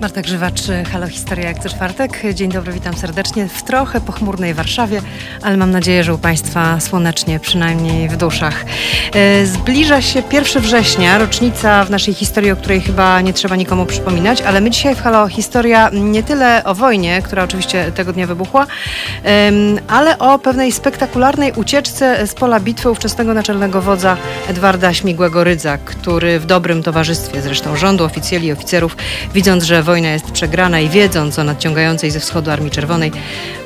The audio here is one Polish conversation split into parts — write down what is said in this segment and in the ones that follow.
Marta Grzywacz, Halo Historia jak co czwartek. Dzień dobry, witam serdecznie w trochę pochmurnej Warszawie, ale mam nadzieję, że u Państwa słonecznie, przynajmniej w duszach. E, zbliża się 1 września, rocznica w naszej historii, o której chyba nie trzeba nikomu przypominać, ale my dzisiaj w Halo Historia nie tyle o wojnie, która oczywiście tego dnia wybuchła, ale o pewnej spektakularnej ucieczce z pola bitwy ówczesnego naczelnego wodza Edwarda Śmigłego Rydza, który w dobrym towarzystwie zresztą rządu, oficjeli oficerów, widząc, że wojna jest przegrana i wiedząc o nadciągającej ze wschodu Armii Czerwonej,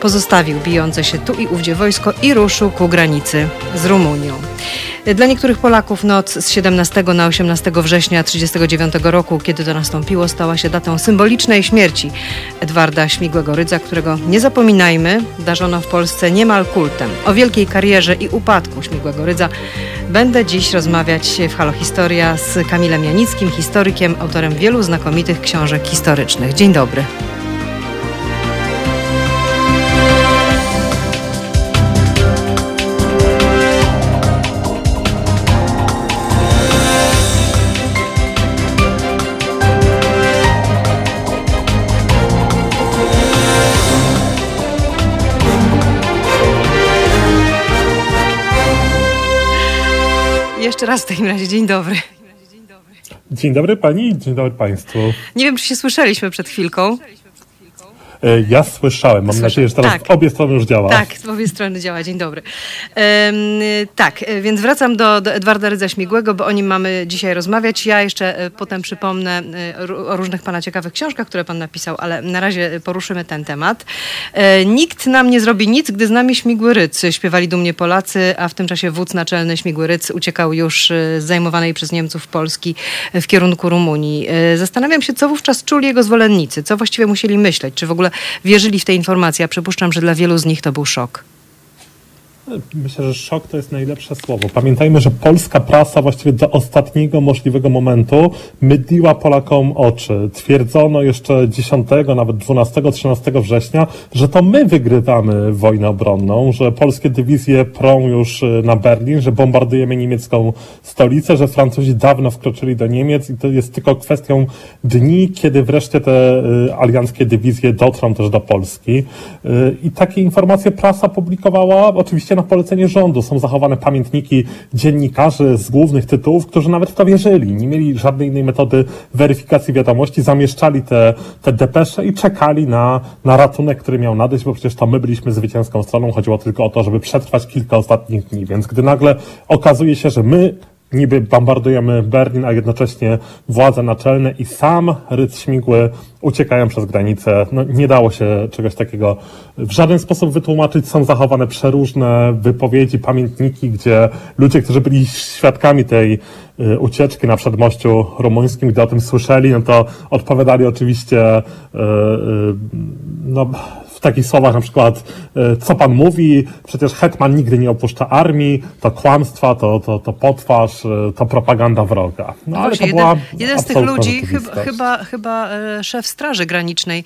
pozostawił bijące się tu i ówdzie wojsko i ruszył ku granicy z Rumunią. Dla niektórych Polaków noc z 17 na 18 września 1939 roku, kiedy to nastąpiło, stała się datą symbolicznej śmierci Edwarda Śmigłego Rydza, którego nie zapominajmy, darzono w Polsce niemal kultem. O wielkiej karierze i upadku Śmigłego Rydza będę dziś rozmawiać w Halo Historia z Kamilem Janickim, historykiem, autorem wielu znakomitych książek historycznych. Dzień dobry. Jeszcze raz w takim razie dzień dobry. Dzień dobry pani, dzień dobry państwu. Nie wiem, czy się słyszeliśmy przed chwilką. E, ja słyszałem. Mam nadzieję, że teraz tak. obie strony już działa. Tak, z obie strony działa. Dzień dobry. Um, tak, e, więc wracam do, do Edwarda Rydza Śmigłego, bo o nim mamy dzisiaj rozmawiać. Ja jeszcze e, potem przypomnę o różnych pana ciekawych książkach, które pan napisał, ale na razie poruszymy ten temat. Nikt nam nie zrobi nic, gdy z nami Śmigły Rydz. Śpiewali dumnie Polacy, a w tym czasie wódz naczelny Śmigły Rydz uciekał już z zajmowanej przez Niemców Polski w kierunku Rumunii. Zastanawiam się, co wówczas czuli jego zwolennicy, co właściwie musieli myśleć, czy w ogóle wierzyli w te informacje. A przypuszczam, że dla wielu z nich to był szok. Myślę, że szok to jest najlepsze słowo. Pamiętajmy, że polska prasa właściwie do ostatniego możliwego momentu mydliła Polakom oczy. Twierdzono jeszcze 10, nawet 12, 13 września, że to my wygrywamy wojnę obronną, że polskie dywizje prą już y, na Berlin, że bombardujemy niemiecką stolicę, że Francuzi dawno wkroczyli do Niemiec i to jest tylko kwestią dni, kiedy wreszcie te y, alianckie dywizje dotrą też do Polski. Y, I takie informacje prasa publikowała oczywiście na polecenie rządu są zachowane pamiętniki dziennikarzy z głównych tytułów, którzy nawet w to wierzyli. Nie mieli żadnej innej metody weryfikacji wiadomości, zamieszczali te, te depesze i czekali na, na ratunek, który miał nadejść, bo przecież to my byliśmy zwycięską stroną. Chodziło tylko o to, żeby przetrwać kilka ostatnich dni. Więc gdy nagle okazuje się, że my niby bombardujemy Berlin, a jednocześnie władze naczelne i sam Rydz Śmigły uciekają przez granicę. No, nie dało się czegoś takiego w żaden sposób wytłumaczyć. Są zachowane przeróżne wypowiedzi, pamiętniki, gdzie ludzie, którzy byli świadkami tej y, ucieczki na przedmościu rumuńskim, gdy o tym słyszeli, no to odpowiadali oczywiście y, y, no, takich słowach na przykład, e, co pan mówi, przecież hetman nigdy nie opuszcza armii, to kłamstwa, to, to, to potwarz, e, to propaganda wroga. No, ale to jeden, jeden z tych ludzi, chyba, chyba, chyba e, szef Straży Granicznej,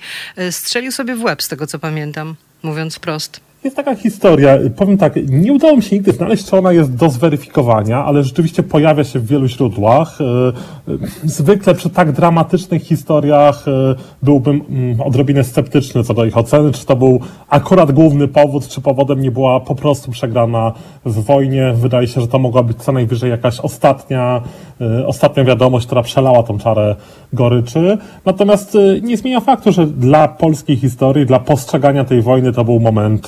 strzelił sobie w łeb, z tego co pamiętam, mówiąc wprost. Jest taka historia, powiem tak, nie udało mi się nigdy znaleźć, czy ona jest do zweryfikowania, ale rzeczywiście pojawia się w wielu źródłach. E, e, zwykle przy tak dramatycznych historiach e, byłbym mm, odrobinę sceptyczny co do ich oceny, czy to był akurat główny powód, czy powodem nie była po prostu przegrana w wojnie. Wydaje się, że to mogła być co najwyżej jakaś ostatnia, ostatnia wiadomość, która przelała tą czarę goryczy. Natomiast nie zmienia faktu, że dla polskiej historii, dla postrzegania tej wojny to był moment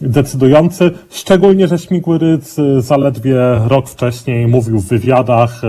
decydujący, szczególnie, że Śmigły Rydz y, zaledwie rok wcześniej mówił w wywiadach, y,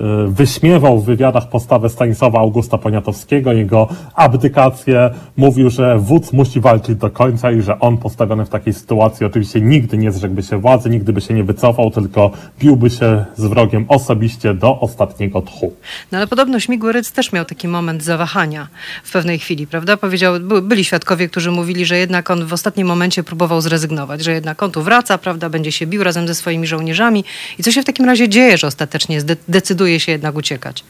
y, wyśmiewał w wywiadach postawę Stanisława Augusta Poniatowskiego, jego abdykację, mówił, że wódz musi walczyć do końca i że on postawiony w takiej sytuacji oczywiście nigdy nie zrzekłby się władzy, nigdy by się nie wycofał, tylko biłby się z wrogiem osobiście do ostatniego tchu. No ale podobno Śmigły Rydz też miał taki moment zawahania w pewnej chwili, prawda? Powiedział, byli świadkowie, którzy mówili, że jednak on w ostatnim momencie próbował zrezygnować, że jednak on tu wraca, prawda, będzie się bił razem ze swoimi żołnierzami. I co się w takim razie dzieje, że ostatecznie decyduje się jednak uciekać?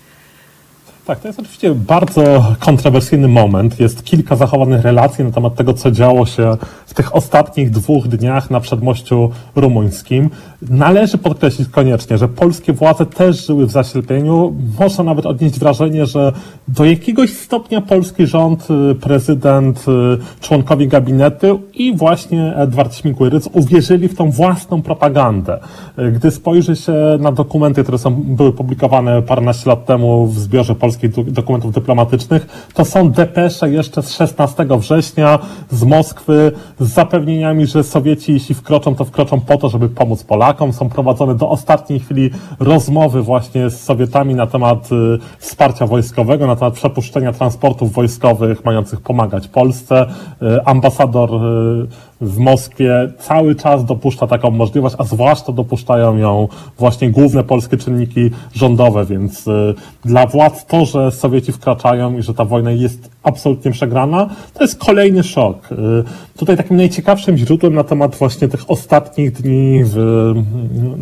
Tak, to jest oczywiście bardzo kontrowersyjny moment. Jest kilka zachowanych relacji na temat tego, co działo się w tych ostatnich dwóch dniach na przedmościu rumuńskim. Należy podkreślić koniecznie, że polskie władze też żyły w zaślepieniu. Można nawet odnieść wrażenie, że do jakiegoś stopnia polski rząd, y, prezydent, y, członkowie gabinetu i właśnie Edward Śmigły-Rydz uwierzyli w tą własną propagandę. Y, Gdy spojrzy się na dokumenty, które są, były publikowane paręnaście lat temu w zbiorze polskich dokumentów dyplomatycznych, to są depesze jeszcze z 16 września z Moskwy z zapewnieniami, że Sowieci, jeśli wkroczą, to wkroczą po to, żeby pomóc Polakom. Są prowadzone do ostatniej chwili rozmowy właśnie z Sowietami na temat y, wsparcia wojskowego, na temat przepuszczenia transportów wojskowych mających pomagać Polsce. Y, ambasador y, w Moskwie cały czas dopuszcza taką możliwość, a zwłaszcza dopuszczają ją właśnie główne polskie czynniki rządowe, więc y, dla władz to, że Sowieci wkraczają i że ta wojna jest absolutnie przegrana, to jest kolejny szok. Y, tutaj takim najciekawszym źródłem na temat właśnie tych ostatnich dni w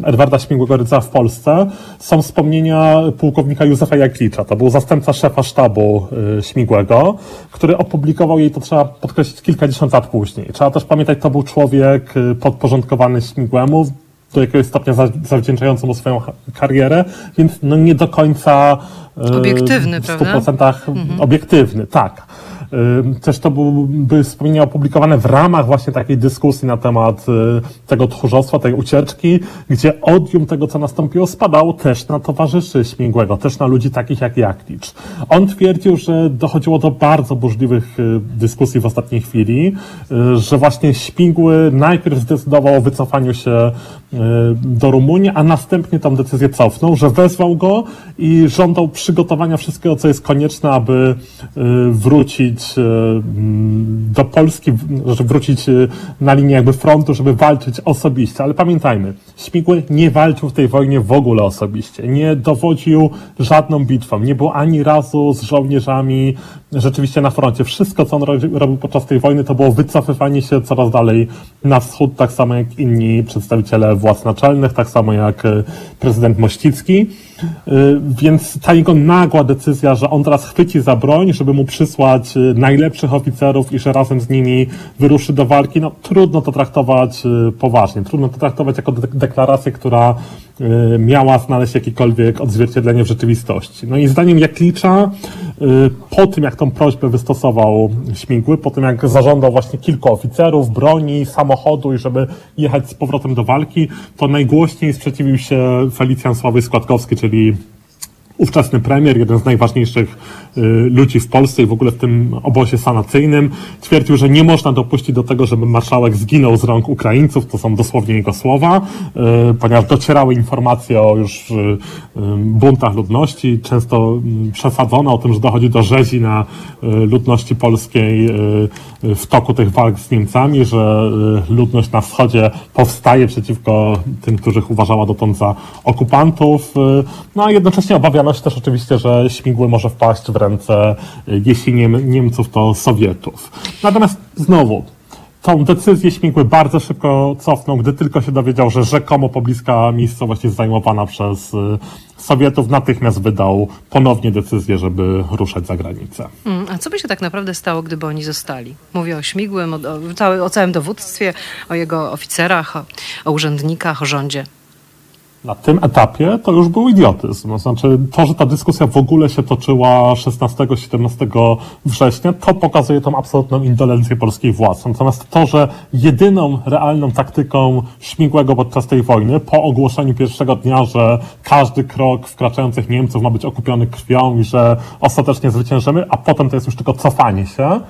y, Edwarda Śmigłego Rydza w Polsce są wspomnienia pułkownika Józefa Jaklicza. To był zastępca szefa sztabu Śmigłego, który opublikował jej, to trzeba podkreślić, kilkadziesiąt lat później. Trzeba też pamiętać, to był człowiek y, podporządkowany Śmigłemu, do jakiegoś stopnia za- zawdzięczający mu swoją karierę, więc no nie do końca y, Obiektywny, w prawda? 100% obiektywny, tak. Też to był, były wspomnienia opublikowane w ramach właśnie takiej dyskusji na temat y, tego tchórzostwa, tej ucieczki, gdzie odium tego, co nastąpiło, spadało też na towarzyszy Śmigłego, też na ludzi takich jak Jaklicz. On twierdził, że dochodziło do bardzo burzliwych y, dyskusji w ostatniej chwili, y, że właśnie Śmigły najpierw zdecydował o wycofaniu się do Rumunii, a następnie tą decyzję cofnął, że wezwał go i żądał przygotowania wszystkiego, co jest konieczne, aby y, wrócić mm, do Polski, żeby wrócić y, na linię jakby frontu, żeby walczyć osobiście. Ale pamiętajmy, Śmigły nie walczył w tej wojnie w ogóle osobiście. Nie dowodził żadną bitwą. Nie był ani razu z żołnierzami rzeczywiście na froncie. Wszystko, co on ro- robił podczas tej wojny, to było wycofywanie się coraz dalej na wschód, tak samo jak inni przedstawiciele władz naczelnych, tak samo jak y, prezydent Mościcki. Y, Więc ta jego nagła decyzja, że on teraz chwyci za broń, żeby mu przysłać y, najlepszych oficerów i że razem z nimi wyruszy do walki, no trudno to traktować y, poważnie. Trudno to traktować jako de- deklarację, która miała znaleźć jakiekolwiek odzwierciedlenie w rzeczywistości. No i zdaniem Jaklicza, po tym jak tą prośbę wystosował Śmigły, po tym jak zażądał właśnie kilku oficerów, broni, samochodu i żeby jechać z powrotem do walki, to najgłośniej sprzeciwił się Felicjan Sławy Składkowski, czyli the ówczesny premier, jeden z najważniejszych y, ludzi w Polsce i w ogóle w tym obozie sanacyjnym, twierdził, że nie można dopuścić do tego, żeby marszałek zginął z rąk Ukraińców, to są dosłownie jego słowa, y, ponieważ docierały informacje o już y, buntach ludności, często y, przesadzono o tym, że dochodzi do rzezi na ludności polskiej w toku tych walk z Niemcami, że ludność na wschodzie powstaje przeciwko tym, których uważała dotąd za okupantów. No a jednocześnie obawiano się też oczywiście, że śmigły może wpaść w ręce, y, jeśli nie Niemców, to Sowietów. Natomiast znowu, tą decyzję śmigły bardzo szybko cofnął, gdy tylko się dowiedział, że rzekomo pobliska miejscowość jest zajmowana przez y, Sowietów, natychmiast wydał ponownie decyzję, żeby ruszać za granicę. Mm, A co by się tak naprawdę stało, gdyby oni zostali? Mówię o Śmigłym, o, o, o całym dowództwie, o jego oficerach, o, o urzędnikach, o rządzie. Na tym etapie to już był idiotyzm. Znaczy, to, że ta dyskusja w ogóle się toczyła 16-17 września, to pokazuje tą absolutną indolencję polskich władz. Natomiast to, że jedyną realną taktyką śmigłego podczas tej wojny, po ogłoszeniu pierwszego dnia, że każdy krok wkraczających Niemców ma być okupiony krwią i że ostatecznie zwyciężymy, a potem to jest już tylko cofanie się,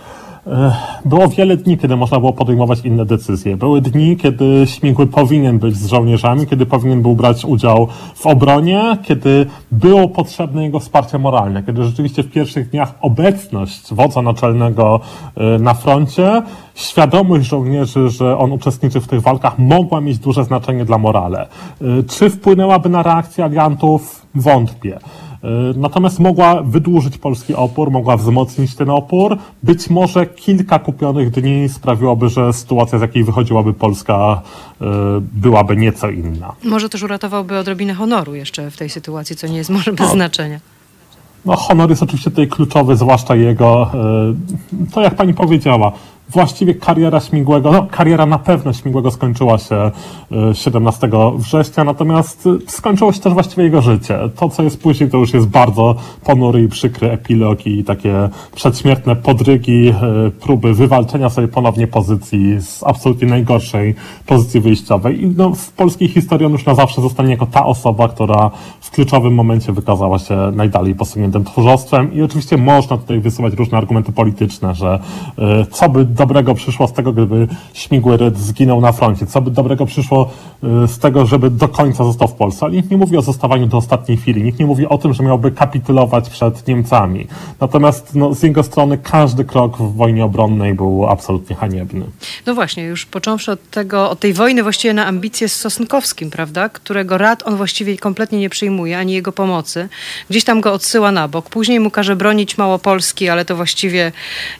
Było wiele dni, kiedy można było podejmować inne decyzje. Były dni, kiedy Śmigły powinien być z żołnierzami, kiedy powinien był brać udział w obronie, kiedy było potrzebne jego wsparcie moralne, kiedy rzeczywiście w pierwszych dniach obecność wodza naczelnego e, na froncie, świadomość żołnierzy, że on uczestniczy w tych walkach, mogła mieć duże znaczenie dla morale. E, Czy wpłynęłaby na reakcję aliantów? Wątpię. Y, Natomiast mogła wydłużyć polski opór, mogła wzmocnić ten opór. Być może kilka kupionych dni sprawiłoby, że sytuacja, z jakiej wychodziłaby Polska, y, byłaby nieco inna. Może też uratowałby odrobinę honoru jeszcze w tej sytuacji, co nie jest może bez znaczenia. No, honor jest oczywiście tutaj kluczowy, zwłaszcza jego. E, to jak pani powiedziała, właściwie kariera Śmigłego, no kariera na pewno Śmigłego skończyła się 17 e, września, natomiast e, skończyło się też właściwie jego życie. To, co jest później, to już jest bardzo ponury i przykry epilog i takie przedśmiertne podrygi, e, próby wywalczenia sobie ponownie pozycji z absolutnie najgorszej pozycji wyjściowej. I no, w polskiej historii on już na zawsze zostanie jako ta osoba, która w kluczowym momencie wykazała się najdalej posuniętym tchórzostwem i oczywiście można tutaj wysuwać różne argumenty polityczne, że co by dobrego przyszło z tego, gdyby śmigły Ryd zginął na froncie? Co by dobrego przyszło y, z tego, żeby do końca został w Polsce? Ale nikt nie mówi o zostawaniu do ostatniej chwili. Nikt nie mówi o tym, że miałby kapitulować przed Niemcami. Natomiast no, z jego strony każdy krok w wojnie obronnej był absolutnie haniebny. No właśnie, już począwszy od tego, od tej wojny właściwie na ambicje z Sosnkowskim, prawda? Którego rad on właściwie kompletnie nie przyjmuje, ani jego pomocy. Gdzieś tam go odsyła na bok. Później mu każe bronić Małopolski, ale to właściwie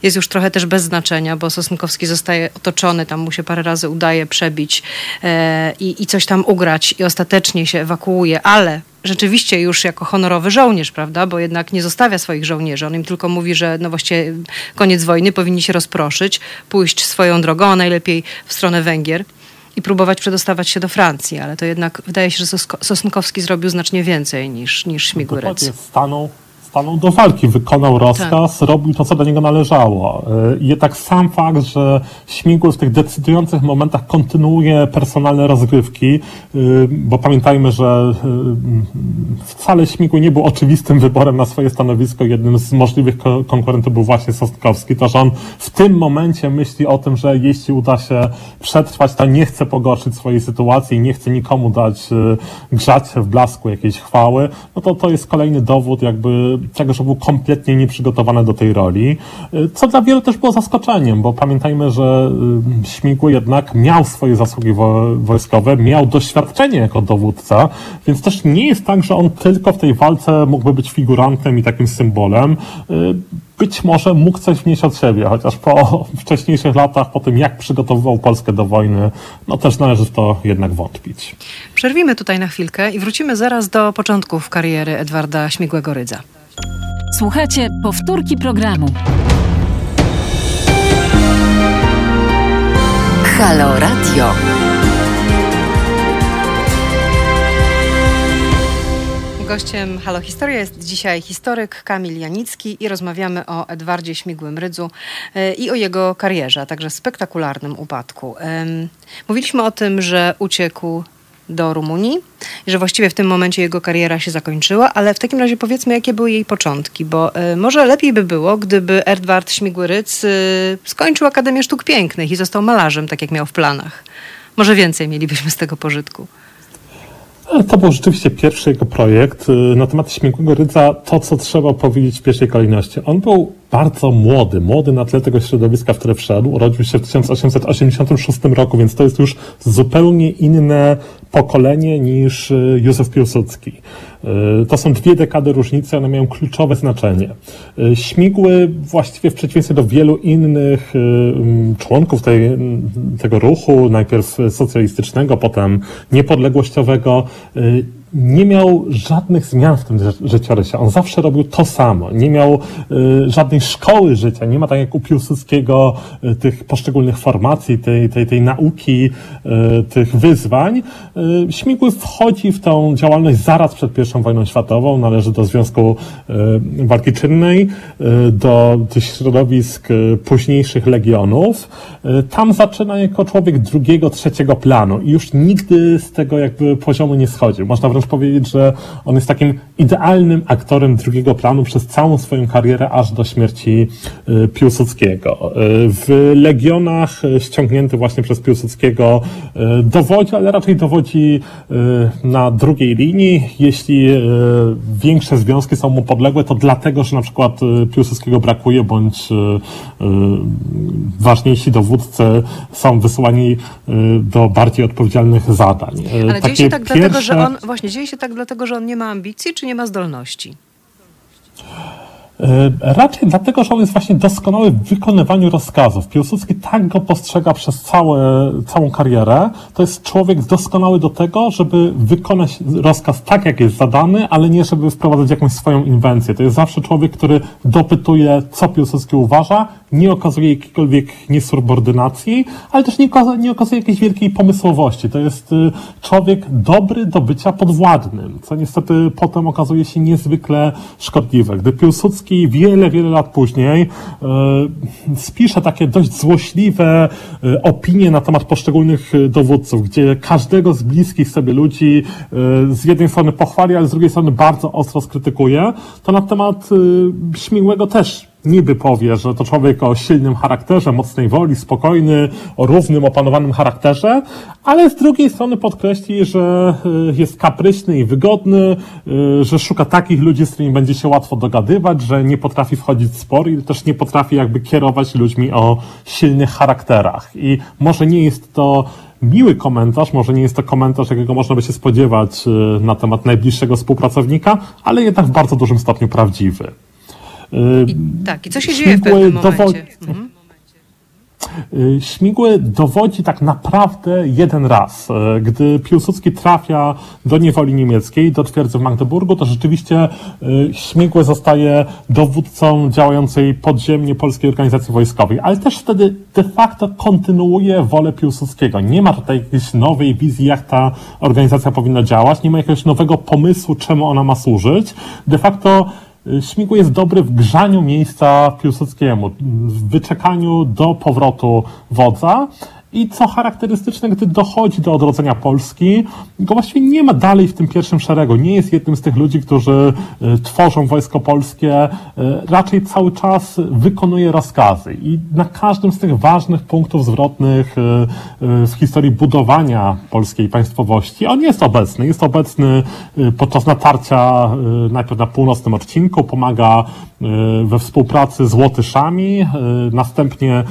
jest już trochę też bez znaczenia, bo Sosnkowski zostaje otoczony, tam mu się parę razy udaje przebić e, i, i coś tam ugrać i ostatecznie się ewakuuje, ale rzeczywiście już jako honorowy żołnierz, prawda? Bo jednak nie zostawia swoich żołnierzy. On im tylko mówi, że no właściwie koniec wojny, powinni się rozproszyć, pójść swoją drogą, a najlepiej w stronę Węgier i próbować przedostawać się do Francji, ale to jednak wydaje się, że Sosnkowski zrobił znacznie więcej niż, niż Śmigłyryc. Stanął stanął do walki, wykonał rozkaz, tak. robił to, co do niego należało. Y, I jednak sam fakt, że Śmigły w tych decydujących momentach kontynuuje personalne rozgrywki, y, bo pamiętajmy, że y, wcale Śmigły nie był oczywistym wyborem na swoje stanowisko. Jednym z możliwych konkurentów był właśnie Sostkowski. To, że on w tym momencie myśli o tym, że jeśli uda się przetrwać, to nie chce pogorszyć swojej sytuacji i nie chce nikomu dać grzać w blasku jakiejś chwały, no to to jest kolejny dowód jakby że był kompletnie nieprzygotowany do tej roli, y, co dla wielu też było zaskoczeniem, bo pamiętajmy, że y, Śmigły jednak miał swoje zasługi wojskowe, miał doświadczenie jako dowódca, więc też nie jest tak, że on tylko w tej walce mógłby być figurantem i takim symbolem. Y, być może mógł coś wnieść od siebie, chociaż po wcześniejszych latach, po tym jak przygotowywał Polskę do wojny, no też należy w to jednak wątpić. Przerwimy tutaj na chwilkę i wrócimy zaraz do początków kariery Edwarda Śmigłego-Rydza. Słuchajcie powtórki programu. Halo Radio. Gościem Halo Historia jest dzisiaj historyk Kamil Janicki i rozmawiamy o Edwardzie Śmigłym Rydzu e, i o jego karierze, a także spektakularnym upadku. Mówiliśmy o tym, że uciekł do Rumunii że właściwie w tym momencie jego kariera się zakończyła, ale w takim razie powiedzmy, jakie były jej początki, bo y, może lepiej by było, gdyby Edward Śmigłyryc y, skończył Akademię Sztuk Pięknych i został malarzem, tak jak miał w planach. Może więcej mielibyśmy z tego pożytku. To był rzeczywiście pierwszy jego projekt. Na temat Śmigłego Rydza to, co trzeba powiedzieć w pierwszej kolejności. On był bardzo młody, młody na tle tego środowiska, w które wszedł. Urodził się w 1886 roku, więc to jest już zupełnie inne pokolenie niż y, Józef Piłsudski. Y, to są dwie dekady różnicy, one mają kluczowe znaczenie. Y, Śmigły właściwie w przeciwieństwie do wielu innych mm, członków tej, tego ruchu, najpierw socjalistycznego, potem niepodległościowego, nie miał żadnych zmian w tym życiorysie. On zawsze robił to samo. Nie miał y, żadnej szkoły życia. Nie ma tak jak u Piłsudskiego y, tych poszczególnych formacji, tej, tej, tej nauki, y, tych wyzwań. Y, Śmigły wchodzi w tą działalność zaraz przed I wojną światową. Należy do Związku y, Walki Czynnej, y, do tych środowisk późniejszych legionów. Tam zaczyna jako człowiek drugiego, trzeciego planu i już nigdy z tego jakby poziomu nie schodził. Można wręcz powiedzieć, że on jest takim idealnym aktorem drugiego planu przez całą swoją karierę, aż do śmierci y, Piłsudskiego. Y, w Legionach y, ściągnięty właśnie przez Piłsudskiego dowodzi, ale raczej dowodzi na drugiej linii. Jeśli większe związki są mu podległe, to dlatego, że na przykład Piłsudskiego brakuje, bądź ważniejsi dowódcy są wysyłani do bardziej odpowiedzialnych zadań. Ale Takie dzieje się tak pierwsze... dlatego, że on właśnie dzieje się tak dlatego, że on nie ma ambicji, czy nie ma zdolności? E, raczej dlatego, że on jest właśnie doskonały w wykonywaniu rozkazów. Piłsudski tak go postrzega przez całe, całą karierę. To jest człowiek doskonały do tego, żeby wykonać rozkaz tak, jak jest zadany, ale nie żeby wprowadzać jakąś swoją inwencję. To jest zawsze człowiek, który dopytuje, co Piłsudski uważa, nie okazuje jakiejkolwiek niesubordynacji, ale też nie, nie okazuje jakiejś wielkiej pomysłowości. To jest y, człowiek dobry do bycia podwładnym, co niestety potem okazuje się niezwykle szkodliwe. Gdy Piłsudski wiele, wiele lat później y, spisze takie dość złośliwe y, opinie na temat poszczególnych dowódców, gdzie każdego z bliskich sobie ludzi z jednej strony pochwali, ale z drugiej strony bardzo ostro skrytykuje, to na temat Śmigłego też niby powie, że to człowiek o silnym charakterze, mocnej woli, spokojny, o równym, opanowanym charakterze, ale z drugiej strony podkreśli, że y, jest kapryśny i wygodny, y, że szuka takich ludzi, z którymi będzie się łatwo dogadywać, że nie potrafi wchodzić w spory i też nie potrafi jakby kierować ludźmi o silnych charakterach. I może nie jest to miły komentarz, może nie jest to komentarz, jakiego można by się spodziewać y, na temat najbliższego współpracownika, ale jednak w bardzo dużym stopniu prawdziwy. I, tak, i co się dzieje w pewnym momencie? Mhm. Y, Śmigły dowodzi tak naprawdę jeden raz. Y, gdy Piłsudski trafia do niewoli niemieckiej, do twierdzy w Magdeburgu, to rzeczywiście y, Śmigły zostaje dowódcą działającej podziemnie polskiej organizacji wojskowej, ale też wtedy de facto kontynuuje wolę Piłsudskiego. Nie ma tutaj jakiejś nowej wizji, jak ta organizacja powinna działać, nie ma jakiegoś nowego pomysłu, czemu ona ma służyć. De facto Śmigły jest dobry w grzaniu miejsca Piłsudskiemu, w wyczekaniu do powrotu wodza, i co charakterystyczne, gdy dochodzi do odrodzenia Polski, go właściwie nie ma dalej w tym pierwszym szeregu. Nie jest jednym z tych ludzi, którzy e, tworzą wojsko polskie. E, raczej cały czas wykonuje rozkazy. I na każdym z tych ważnych punktów zwrotnych e, w historii budowania polskiej państwowości on jest obecny. Jest obecny podczas natarcia najpierw na północnym odcinku, pomaga we współpracy z Łotyszami, następnie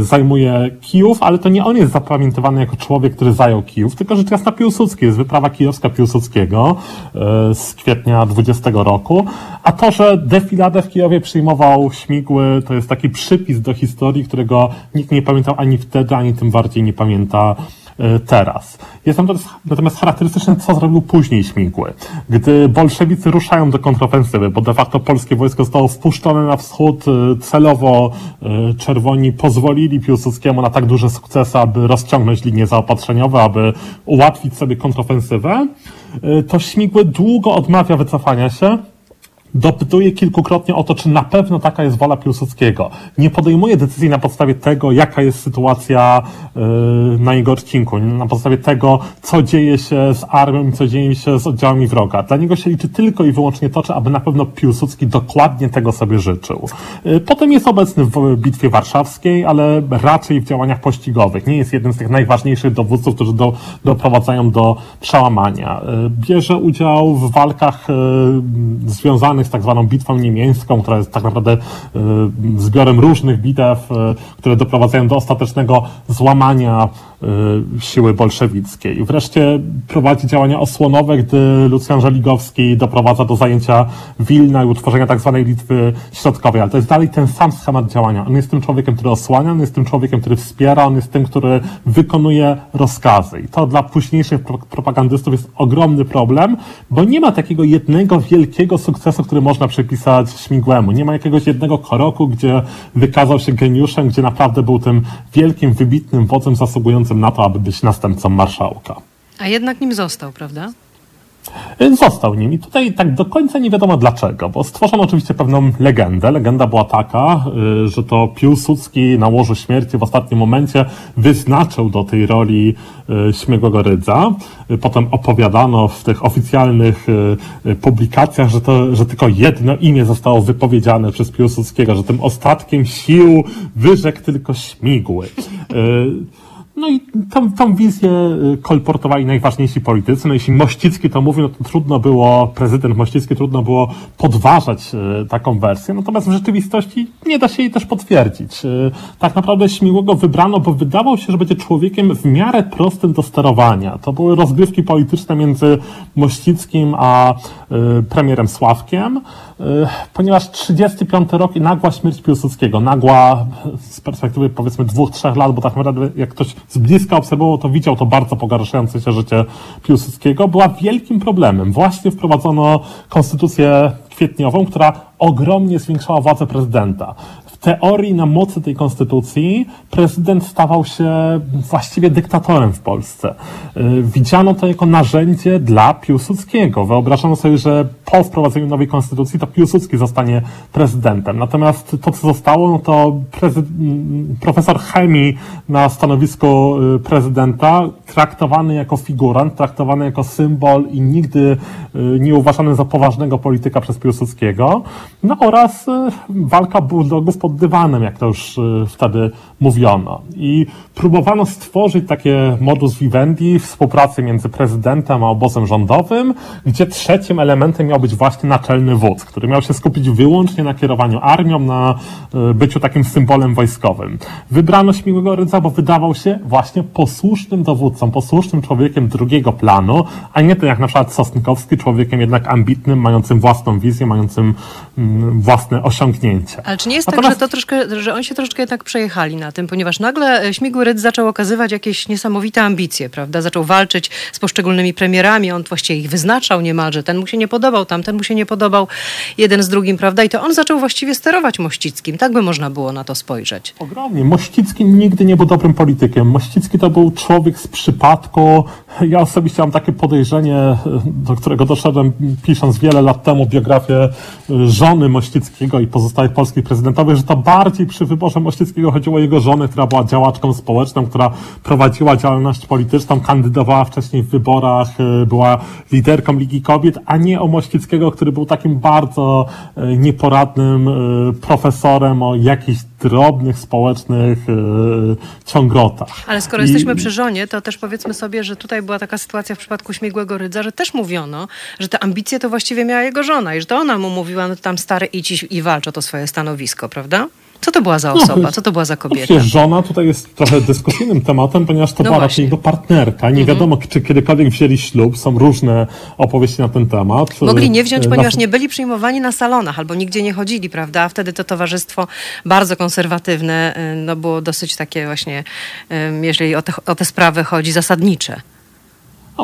zajmuje Kijów, ale to nie on jest zapamiętywany jako człowiek, który zajął Kijów, tylko rzecz jasna Piłsudski, jest wyprawa kijowska Piłsudskiego e, z kwietnia 20 roku, a to, że defiladę w Kijowie przyjmował Śmigły, to jest taki przypis do historii, którego nikt nie pamiętał ani wtedy, ani tym bardziej nie pamięta. E, teraz. Jest natomiast charakterystyczne, co zrobił później Śmigły. Gdy bolszewicy ruszają do kontrofensywy, bo de facto polskie wojsko zostało wpuszczone na wschód, e, celowo e, czerwoni pozwolili Piłsudskiemu na tak duże sukcesy, aby rozciągnąć linie zaopatrzeniowe, aby ułatwić sobie kontrofensywę, to Śmigły długo odmawia wycofania się, dopytuje kilkukrotnie o to, czy na pewno taka jest wola Piłsudskiego. Nie podejmuje decyzji na podstawie tego, jaka jest sytuacja yy, na jego odcinku, na podstawie tego, co dzieje się z armią i co dzieje się z oddziałami wroga. Dla niego się liczy tylko i wyłącznie to, czy aby na pewno Piłsudski dokładnie tego sobie życzył. Yy, potem jest obecny w Bitwie Warszawskiej, ale raczej w działaniach pościgowych. Nie jest jednym z tych najważniejszych dowódców, którzy do, doprowadzają do przełamania. Yy, bierze udział w walkach yy, związanych z tak zwaną bitwą niemiecką, która jest tak naprawdę e, zbiorem różnych bitew, e, które doprowadzają do ostatecznego złamania siły bolszewickiej. Wreszcie prowadzi działania osłonowe, gdy Lucjan Żeligowski doprowadza do zajęcia Wilna i utworzenia tak zwanej Litwy Środkowej. Ale to jest dalej ten sam schemat działania. On jest tym człowiekiem, który osłania, on jest tym człowiekiem, który wspiera, on jest tym, który wykonuje rozkazy. I to dla późniejszych propagandystów jest ogromny problem, bo nie ma takiego jednego wielkiego sukcesu, który można przypisać Śmigłemu. Nie ma jakiegoś jednego koroku, gdzie wykazał się geniuszem, gdzie naprawdę był tym wielkim, wybitnym wodzem zasługującym na to, aby być następcą marszałka. A jednak nim został, prawda? Y, został nim i tutaj tak do końca nie wiadomo dlaczego, bo stworzono oczywiście pewną legendę. Legenda była taka, y, że to Piłsudski na łożu śmierci w ostatnim momencie wyznaczył do tej roli y, Śmiegłego Rydza. Potem opowiadano w tych oficjalnych publikacjach, że, to, że tylko jedno imię zostało wypowiedziane przez Piłsudskiego, że tym ostatkiem sił wyrzekł tylko Śmigły. No i tą, tą wizję y, kolportowali najważniejsi politycy. No jeśli Mościcki to mówił, no to trudno było, prezydent Mościcki trudno było podważać y, taką wersję. Natomiast w rzeczywistości nie da się jej też potwierdzić. Y, tak naprawdę Śmiłego wybrano, bo wydawał się, że będzie człowiekiem w miarę prostym do sterowania. To były rozgrywki polityczne między Mościckim a premierem Sławkiem, ponieważ 35 rok i nagła śmierć Piłsudskiego, nagła z perspektywy powiedzmy dwóch, trzech lat, bo tak naprawdę jak ktoś z bliska obserwował, to widział to bardzo pogarszające się życie Piłsudskiego, była wielkim problemem. Właśnie wprowadzono konstytucję kwietniową, która ogromnie zwiększała władzę prezydenta teorii na mocy tej konstytucji prezydent stawał się właściwie dyktatorem w Polsce. Y, widziano to jako narzędzie dla Piłsudskiego. Wyobrażano sobie, że po wprowadzeniu nowej konstytucji to Piłsudski zostanie prezydentem. Natomiast to, co zostało, no to profesor chemii na stanowisku y, prezydenta, traktowany jako figurant, traktowany jako symbol i nigdy y, nie uważany za poważnego polityka przez Piłsudskiego. No oraz walka bulldogów pod dywanem, jak to już y, wtedy mówiono. I próbowano stworzyć takie modus vivendi współpracy między prezydentem a obozem rządowym, gdzie trzecim elementem miał być właśnie naczelny wódz, który miał się skupić wyłącznie na kierowaniu armią, na y, byciu takim symbolem wojskowym. Wybrano Śmiłego Rydza, bo wydawał się właśnie posłusznym dowódcą, posłusznym człowiekiem drugiego planu, a nie ten jak na przykład Sosnkowski, człowiekiem jednak ambitnym, mającym własną wizję, mającym własne osiągnięcie. Ale czy nie jest Natomiast... tak, że to troszkę, że oni się troszeczkę jednak przejechali na tym, ponieważ nagle e, Śmigły zaczął okazywać jakieś niesamowite ambicje, prawda? Zaczął walczyć z poszczególnymi premierami, on właściwie ich wyznaczał niemalże. Ten mu się nie podobał, tamten mu się nie podobał, jeden z drugim, prawda? I to on zaczął właściwie sterować Mościckim. Tak by można było na to spojrzeć. Ogromnie. Mościcki nigdy nie był dobrym politykiem. Mościcki to był człowiek z przypadku. Ja osobiście mam takie podejrzenie, do którego doszedłem pisząc wiele lat temu biografię żony Mościckiego i pozostałych polskich prezydentowych, że to bardziej przy wyborze Mościckiego chodziło o jego żonę, która była działaczką społeczną, która prowadziła działalność polityczną, kandydowała wcześniej w wyborach, e, była liderką Ligi Kobiet, a nie o Mościckiego, który był takim bardzo e, nieporadnym e, profesorem o jakichś drobnych społecznych ciągrotach. Ale skoro I... jesteśmy przy żonie, to też powiedzmy sobie, że tutaj była taka sytuacja w przypadku Śmigłego Rydza, że też mówiono, że te ambicje to właściwie miała jego żona i że to ona mu mówiła, no tam stary idź i walcz o to swoje stanowisko, prawda? Co to była za no, osoba? Co to była za kobieta? żona tutaj jest trochę dyskusyjnym tematem, ponieważ to no była raczej jego partnerka. Nie mhm. wiadomo, czy kiedykolwiek wzięli ślub. Są różne opowieści na ten temat. Mogli nie wziąć, e, ponieważ nie byli przyjmowani na salonach albo nigdzie nie chodzili, prawda? A wtedy to towarzystwo bardzo konserwatywne e, no, było dosyć takie właśnie, e, jeżeli o te, o te sprawy chodzi, zasadnicze.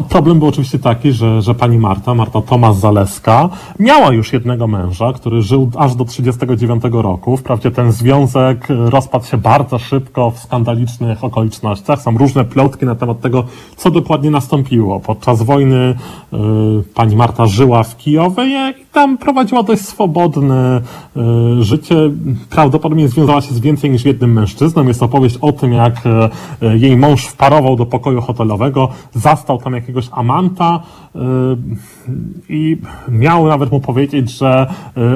Problem był oczywiście taki, że, że pani Marta, Marta Tomasz Zaleska, miała już jednego męża, który żył aż do 39 roku. Wprawdzie ten związek rozpadł się bardzo szybko w skandalicznych okolicznościach. Są różne plotki na temat tego, co dokładnie nastąpiło. Podczas wojny y, pani Marta żyła w Kijowie i tam prowadziła dość swobodne y, życie. Prawdopodobnie związała się z więcej niż jednym mężczyzną. Jest opowieść o tym, jak y, jej mąż wparował do pokoju hotelowego, zastał tam jakiegoś amanta y, i miał nawet mu powiedzieć, że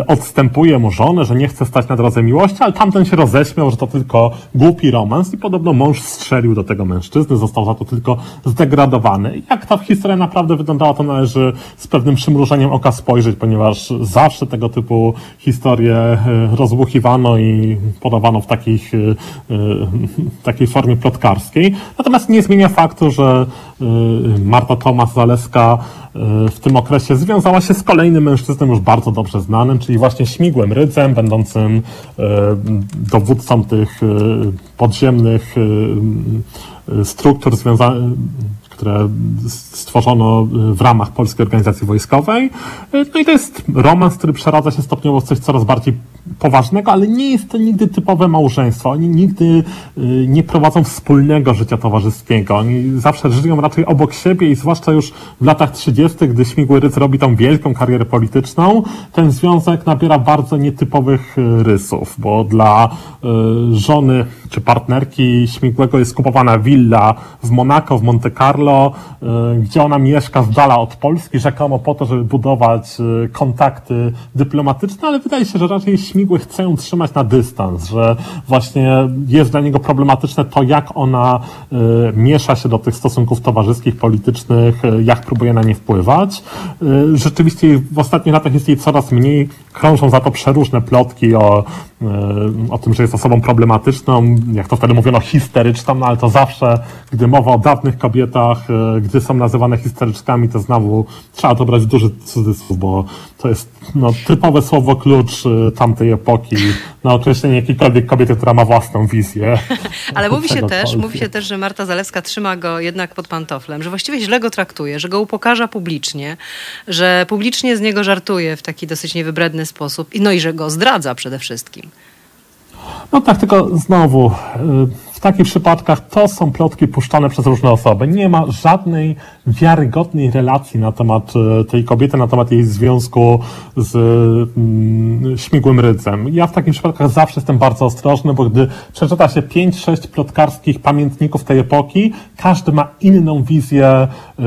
y, odstępuje mu żonę, że nie chce stać na drodze miłości, ale tamten się roześmiał, że to tylko głupi romans i podobno mąż strzelił do tego mężczyzny, został za to tylko zdegradowany. Jak ta historia naprawdę wyglądała, to należy z pewnym przymrużeniem oka spojrzeć, ponieważ zawsze tego typu historie y, rozbuchiwano i podawano w takich, takiej formie plotkarskiej. Natomiast nie zmienia faktu, że Marta Tomas-Zaleska e, w tym okresie związała się z kolejnym mężczyzną już bardzo dobrze znanym, czyli właśnie Śmigłem Rydzem, będącym e, dowódcą tych e, podziemnych struktur związanych które stworzono w ramach Polskiej Organizacji Wojskowej. No i to jest romans, który przeradza się stopniowo w coś coraz bardziej poważnego, ale nie jest to nigdy typowe małżeństwo. Oni nigdy y, nie prowadzą wspólnego życia towarzyskiego. Oni zawsze żyją raczej obok siebie i zwłaszcza już w latach 30., gdy Śmigły Ryc robi tą wielką karierę polityczną, ten związek nabiera bardzo nietypowych y, rysów, bo dla y, żony czy partnerki Śmigłego jest kupowana willa w Monaco, w Monte Carlo, Carlo, gdzie ona mieszka z dala od Polski, rzekomo po to, żeby budować kontakty dyplomatyczne, ale wydaje się, że raczej Śmigły chce ją trzymać na dystans, że właśnie jest dla niego problematyczne to, jak ona miesza się do tych stosunków towarzyskich, politycznych, jak próbuje na nie wpływać. Rzeczywiście w ostatnich latach jest jej coraz mniej, krążą za to przeróżne plotki o, o tym, że jest osobą problematyczną, jak to wtedy mówiono, histeryczną, no ale to zawsze, gdy mowa o dawnych kobietach, e, gdy są nazywane histeryczkami, to znowu trzeba to brać w duży cudzysłów, bo to jest no, typowe słowo klucz e, tamtej epoki na określenie jakiejkolwiek kobiety, która ma własną wizję. ale mówi się też, mówi się też, że Marta Zalewska trzyma go jednak pod pantoflem, że właściwie źle go traktuje, że go upokarza publicznie, że publicznie z niego żartuje w taki dosyć niewybredny sposób, no i że go zdradza przede wszystkim. No tak, tylko znowu, y, takich przypadkach to są plotki puszczane przez różne osoby. Nie ma żadnej wiarygodnej relacji na temat e, tej kobiety, na temat jej związku z mm, śmigłym rydzem. Ja w takich przypadkach zawsze jestem bardzo ostrożny, bo gdy przeczyta się 5-6 plotkarskich pamiętników tej epoki, każdy ma inną wizję y,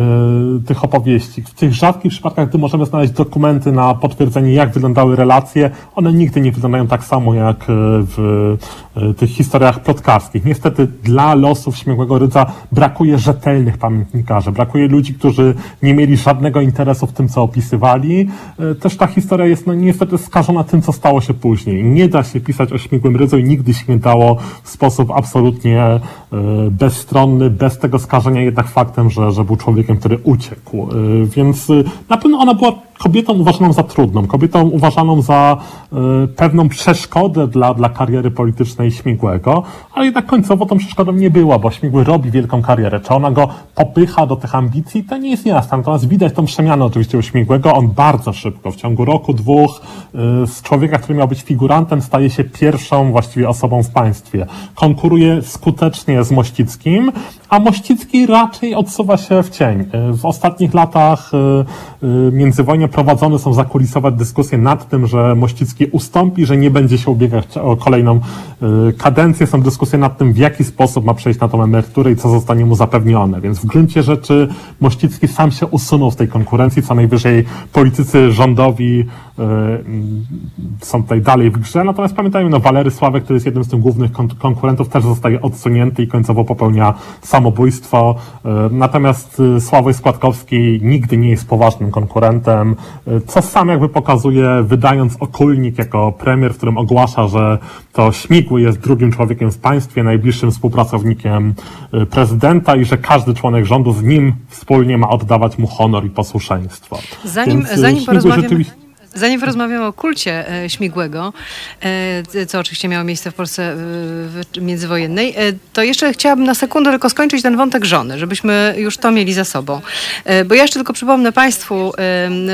tych opowieści. W tych rzadkich przypadkach, gdy możemy znaleźć dokumenty na potwierdzenie, jak wyglądały relacje, one nigdy nie wyglądają tak samo jak w tych historiach plotkarskich. Niestety dla losów Śmiałego Rydza brakuje rzetelnych pamiętnikarzy, brakuje ludzi, którzy nie mieli żadnego interesu w tym, co opisywali. E, też ta historia jest no, niestety skażona tym, co stało się później. Nie da się pisać o śmigłym rydzu i nigdy się nie dało w sposób absolutnie bezstronny, bez tego skażenia jednak faktem, że, że był człowiekiem, który uciekł. E, więc na pewno ona była kobietą uważaną za trudną, kobietą uważaną za pewną przeszkodę dla, dla kariery politycznej Śmigłego, ale jednak końcowo tą przeszkodą nie była, bo Śmigły robi wielką karierę. Czy ona go popycha do tych ambicji, to nie jest jasne. Natomiast widać tą przemianę oczywiście u Śmigłego. On bardzo szybko, w ciągu roku, dwóch, z człowieka, który miał być figurantem, staje się pierwszą właściwie osobą w państwie. Konkuruje skutecznie z Mościckim, a Mościcki raczej odsuwa się w cień. Y, w ostatnich latach międzywojnia prowadzone są zakulisowe dyskusje nad tym, że Mościcki ustąpi, że nie będzie się ubiegać o kolejną kadencję. Są dyskusje nad tym, w jaki sposób ma przejść na tą emeryturę i co zostanie mu zapewnione. Więc w gruncie rzeczy Mościcki sam się usunął z tej konkurencji, co najwyżej politycy rządowi są tutaj dalej w grze. Natomiast pamiętajmy, no Walery Sławek, który jest jednym z tych głównych konkurentów, też zostaje odsunięty i końcowo popełnia samobójstwo. Y, natomiast Sławoj Składkowski nigdy nie jest poważnym konkurentem co sam jakby pokazuje, wydając okulnik jako premier, w którym ogłasza, że to Śmigły jest drugim człowiekiem w państwie, najbliższym współpracownikiem y, prezydenta i że każdy członek rządu z nim wspólnie ma oddawać mu honor i posłuszeństwo. Zanim, Więc, y, zanim porozmawiamy... Rzeczywiście... Zanim porozmawiamy o kulcie e, Śmigłego, e, co oczywiście miało miejsce w Polsce międzywojennej, e, to jeszcze chciałabym na sekundę tylko skończyć ten wątek żony, żebyśmy już to mieli za sobą. Bo ja jeszcze tylko przypomnę Państwu,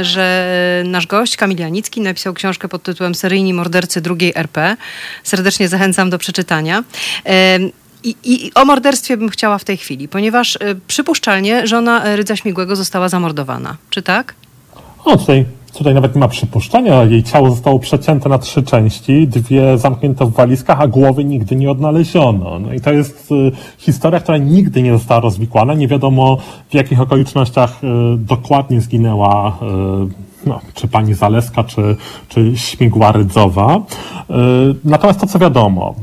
że nasz gość Kamil Janicki napisał książkę pod tytułem Seryjni mordercy drugiej RP. Serdecznie zachęcam do przeczytania. I, I, o morderstwie bym chciała w tej chwili, ponieważ przypuszczalnie żona Rydza Śmigłego została zamordowana. Czy tak? O, tutaj nawet nie ma przypuszczenia. Jej ciało zostało przecięte na trzy części, dwie zamknięte w walizkach, a głowy nigdy nie odnaleziono. No i to jest y, historia, która nigdy nie została rozwikłana. Nie wiadomo w jakich okolicznościach y, dokładnie zginęła y, no, czy pani Zaleska, czy, czy Śmigła Rydzowa. E, natomiast to, co wiadomo,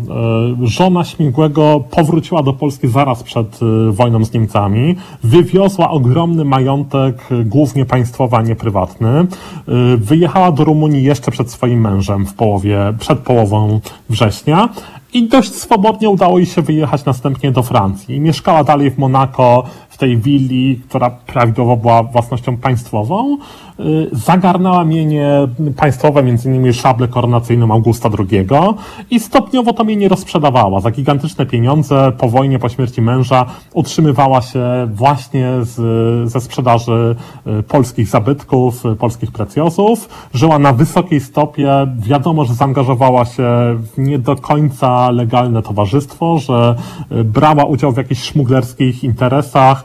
e, żona Śmigłego powróciła do Polski zaraz przed e, wojną z Niemcami, wywiozła ogromny majątek, głównie państwowy, a nie prywatny. Wyjechała do Rumunii jeszcze przed swoim mężem w połowie, przed połową września i dość swobodnie udało jej się wyjechać następnie do Francji. Mieszkała dalej w Monako, tej willi, która prawidłowo była własnością państwową. Y, zagarnęła mienie państwowe, innymi szablę koronacyjną Augusta II i stopniowo to mienie rozprzedawała. Za gigantyczne pieniądze po wojnie, po śmierci męża utrzymywała się właśnie z, ze sprzedaży y, polskich zabytków, y, polskich precjosów. Żyła na wysokiej stopie. Wiadomo, że zaangażowała się w nie do końca legalne towarzystwo, że brała udział w jakichś szmuglerskich interesach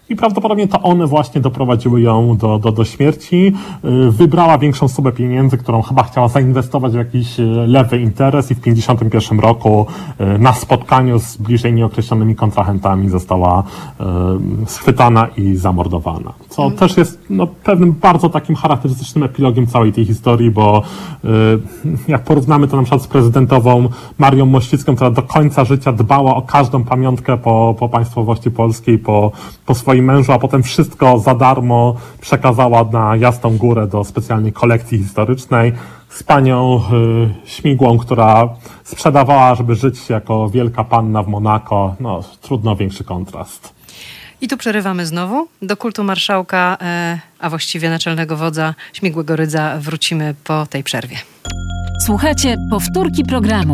i prawdopodobnie to one właśnie doprowadziły ją do, do, do śmierci. Y, wybrała większą sumę pieniędzy, którą chyba chciała zainwestować w jakiś y, lewy interes i w 1951 roku y, na spotkaniu z bliżej nieokreślonymi kontrahentami została schwytana i zamordowana. Co mm. też jest no, pewnym bardzo takim charakterystycznym epilogiem całej tej historii, bo jak porównamy to na przykład z prezydentową Marią Mościcką, która do końca życia dbała o każdą pamiątkę po, po państwowości polskiej, po, po swoim mężu, a potem wszystko za darmo przekazała na Jasną Górę do specjalnej kolekcji historycznej z panią y, Śmigłą, która sprzedawała, żeby żyć jako wielka panna w Monako. No, trudno większy kontrast. I tu przerywamy znowu. Do kultu marszałka, e, a właściwie naczelnego wodza Śmigłego Rydza wrócimy po tej przerwie. Słuchajcie powtórki programu.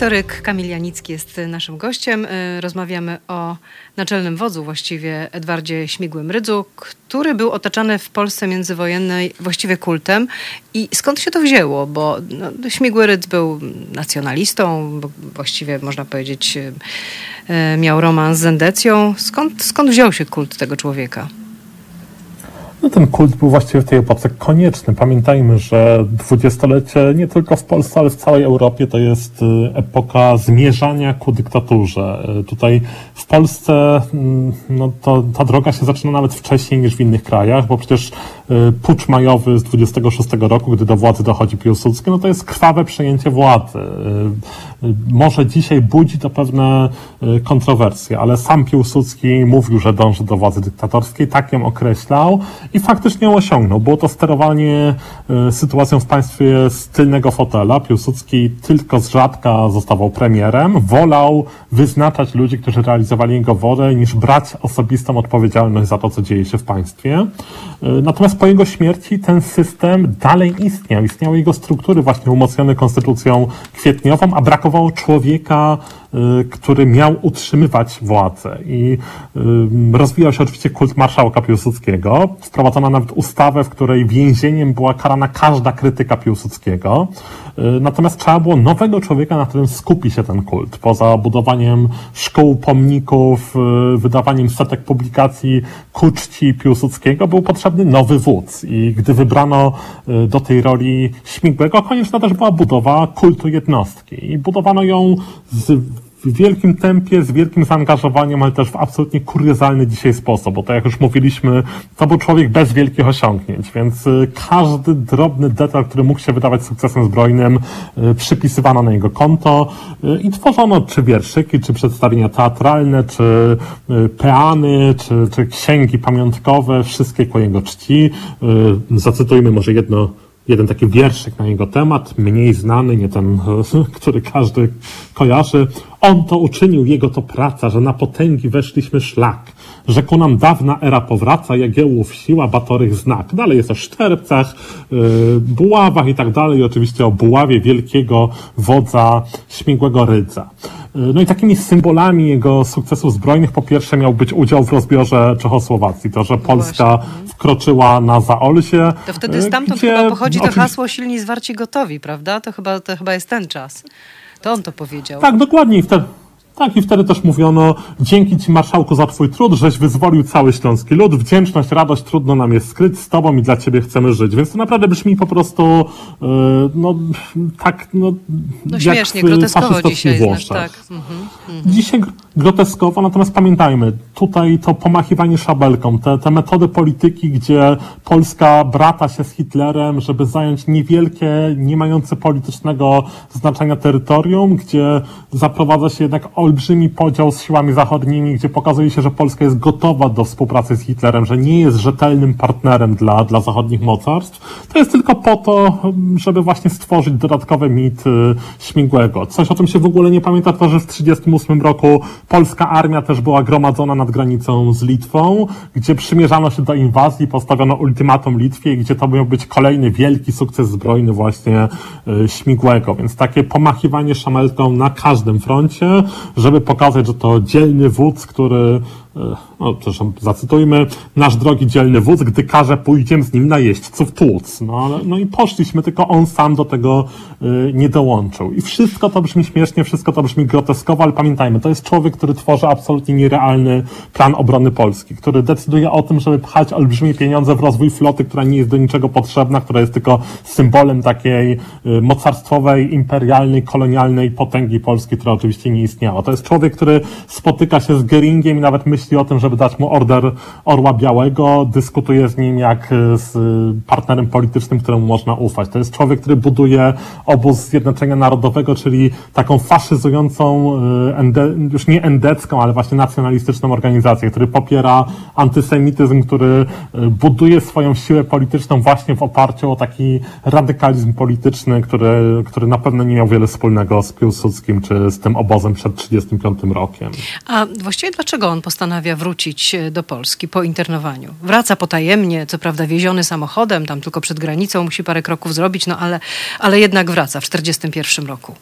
Historyk Kamil Janicki jest naszym gościem. Y, rozmawiamy o naczelnym wodzu, właściwie Edwardzie Śmigłym Rydzu, który był otaczany w Polsce międzywojennej właściwie kultem. I skąd się to wzięło? Bo no, Śmigły Rydz był nacjonalistą, właściwie można powiedzieć y, y, miał romans z Endecją. Skąd, skąd wziął się kult tego człowieka? No ten kult był właściwie w tej epoce konieczny. Pamiętajmy, że dwudziestolecie nie tylko w Polsce, ale w całej Europie to jest y, epoka zmierzania ku dyktaturze. Y, tutaj w Polsce mm, no to, ta droga się zaczyna nawet wcześniej niż w innych krajach, bo przecież y, pucz majowy z 26 roku, gdy do władzy dochodzi Piłsudski, no to jest krwawe przejęcie władzy. Może dzisiaj budzi to pewne kontrowersje, ale sam Piłsudski mówił, że dąży do władzy dyktatorskiej, tak ją określał i faktycznie ją osiągnął. Było to sterowanie e, sytuacją w państwie z tylnego fotela. Piłsudski tylko z rzadka zostawał premierem. Wolał wyznaczać ludzi, którzy realizowali jego wolę, niż brać osobistą odpowiedzialność za to, co dzieje się w państwie. E, natomiast po jego śmierci ten system dalej istniał. Istniały jego struktury właśnie umocnione konstytucją kwietniową, a brakowało człowieka, Y, który miał utrzymywać władzę. I y, rozwijał się oczywiście kult marszałka Piłsudskiego. Wprowadzono nawet ustawę, w której więzieniem była karana każda krytyka Piłsudskiego. Y, natomiast trzeba było nowego człowieka, na którym skupi się ten kult. Poza budowaniem szkół, pomników, wydawaniem setek publikacji ku czci Piłsudskiego, był potrzebny nowy wódz. I gdy wybrano do tej roli Śmigłego, konieczna też była budowa kultu jednostki. I budowano ją z w wielkim tempie, z wielkim zaangażowaniem, ale też w absolutnie kuriozalny dzisiaj sposób, bo tak jak już mówiliśmy, to był człowiek bez wielkich osiągnięć, więc y, każdy drobny detal, który mógł się wydawać sukcesem zbrojnym, y, przypisywano na jego konto y, i tworzono czy wierszyki, czy przedstawienia teatralne, czy peany, czy, czy księgi pamiątkowe, wszystkie ku jego czci. Zacytujmy może jedno jeden taki wierszyk na jego temat, mniej znany, nie ten, który każdy kojarzy. On to uczynił, jego to praca, że na potęgi weszliśmy szlak, że ku nam dawna era powraca, Jagiełłów siła, Batorych znak. Dalej jest o Szczerbcach, yy, Buławach i tak dalej, i oczywiście o Buławie wielkiego wodza Śmigłego Rydza. Yy, no i takimi symbolami jego sukcesów zbrojnych po pierwsze miał być udział w rozbiorze Czechosłowacji, to, że Polska wkroczyła na Zaolzie. To wtedy stamtąd gdzie, chyba pochodzi to hasło silni zwarci gotowi, prawda? To chyba, to chyba jest ten czas. To on to powiedział. Tak, dokładnie. Wtedy, tak, i wtedy też mówiono, dzięki Ci Marszałku za Twój trud, żeś wyzwolił cały śląski lud, wdzięczność, radość, trudno nam jest skryć, z Tobą i dla Ciebie chcemy żyć. Więc to naprawdę brzmi po prostu, yy, no, tak, no, no jak śmiesznie, groteskowo dzisiaj, znaczy, tak. Mhm, mhm. Dzisiaj groteskowo, natomiast pamiętajmy, tutaj to pomachiwanie szabelką, te, te metody polityki, gdzie Polska brata się z Hitlerem, żeby zająć niewielkie, nie mające politycznego znaczenia terytorium, gdzie zaprowadza się jednak olbrzymi podział z siłami zachodnimi, gdzie pokazuje się, że Polska jest gotowa do współpracy z Hitlerem, że nie jest rzetelnym partnerem dla, dla zachodnich mocarstw, to jest tylko po to, żeby właśnie stworzyć dodatkowy mit y, śmigłego. Coś, o czym się w ogóle nie pamięta, to, że w 1938 roku polska armia też była gromadzona nad granicą z Litwą, gdzie przymierzano się do inwazji, postawiono ultimatum Litwie, gdzie to miał być kolejny wielki sukces zbrojny właśnie y, Śmigłego. Więc takie pomachiwanie szamelką na każdym froncie, żeby pokazać, że to dzielny wódz, który no przepraszam, zacytujmy, nasz drogi dzielny wódz, gdy każe, pójdziemy z nim na jeźdźców tłuc. No, ale, no i poszliśmy, tylko on sam do tego y, nie dołączył. I wszystko to brzmi śmiesznie, wszystko to brzmi groteskowo, ale pamiętajmy, to jest człowiek, który tworzy absolutnie nierealny plan obrony Polski, który decyduje o tym, żeby pchać olbrzymie pieniądze w rozwój floty, która nie jest do niczego potrzebna, która jest tylko symbolem takiej y, mocarstwowej, imperialnej, kolonialnej potęgi Polski, która oczywiście nie istniała. To jest człowiek, który spotyka się z Geringiem i nawet myśli o tym, żeby dać mu order Orła Białego, dyskutuje z nim jak z partnerem politycznym, któremu można ufać. To jest człowiek, który buduje obóz Zjednoczenia Narodowego, czyli taką faszyzującą, y, już nie endecką, ale właśnie nacjonalistyczną organizację, który popiera antysemityzm, który y, buduje swoją siłę polityczną właśnie w oparciu o taki radykalizm polityczny, który, który na pewno nie miał wiele wspólnego z Piłsudskim czy z tym obozem przed 1935 rokiem. A właściwie dlaczego on postanawia wrócić e, do Polski po internowaniu. Wraca potajemnie, co prawda wieziony samochodem, tam tylko przed granicą musi parę kroków zrobić, no ale, ale jednak wraca w 1941 roku,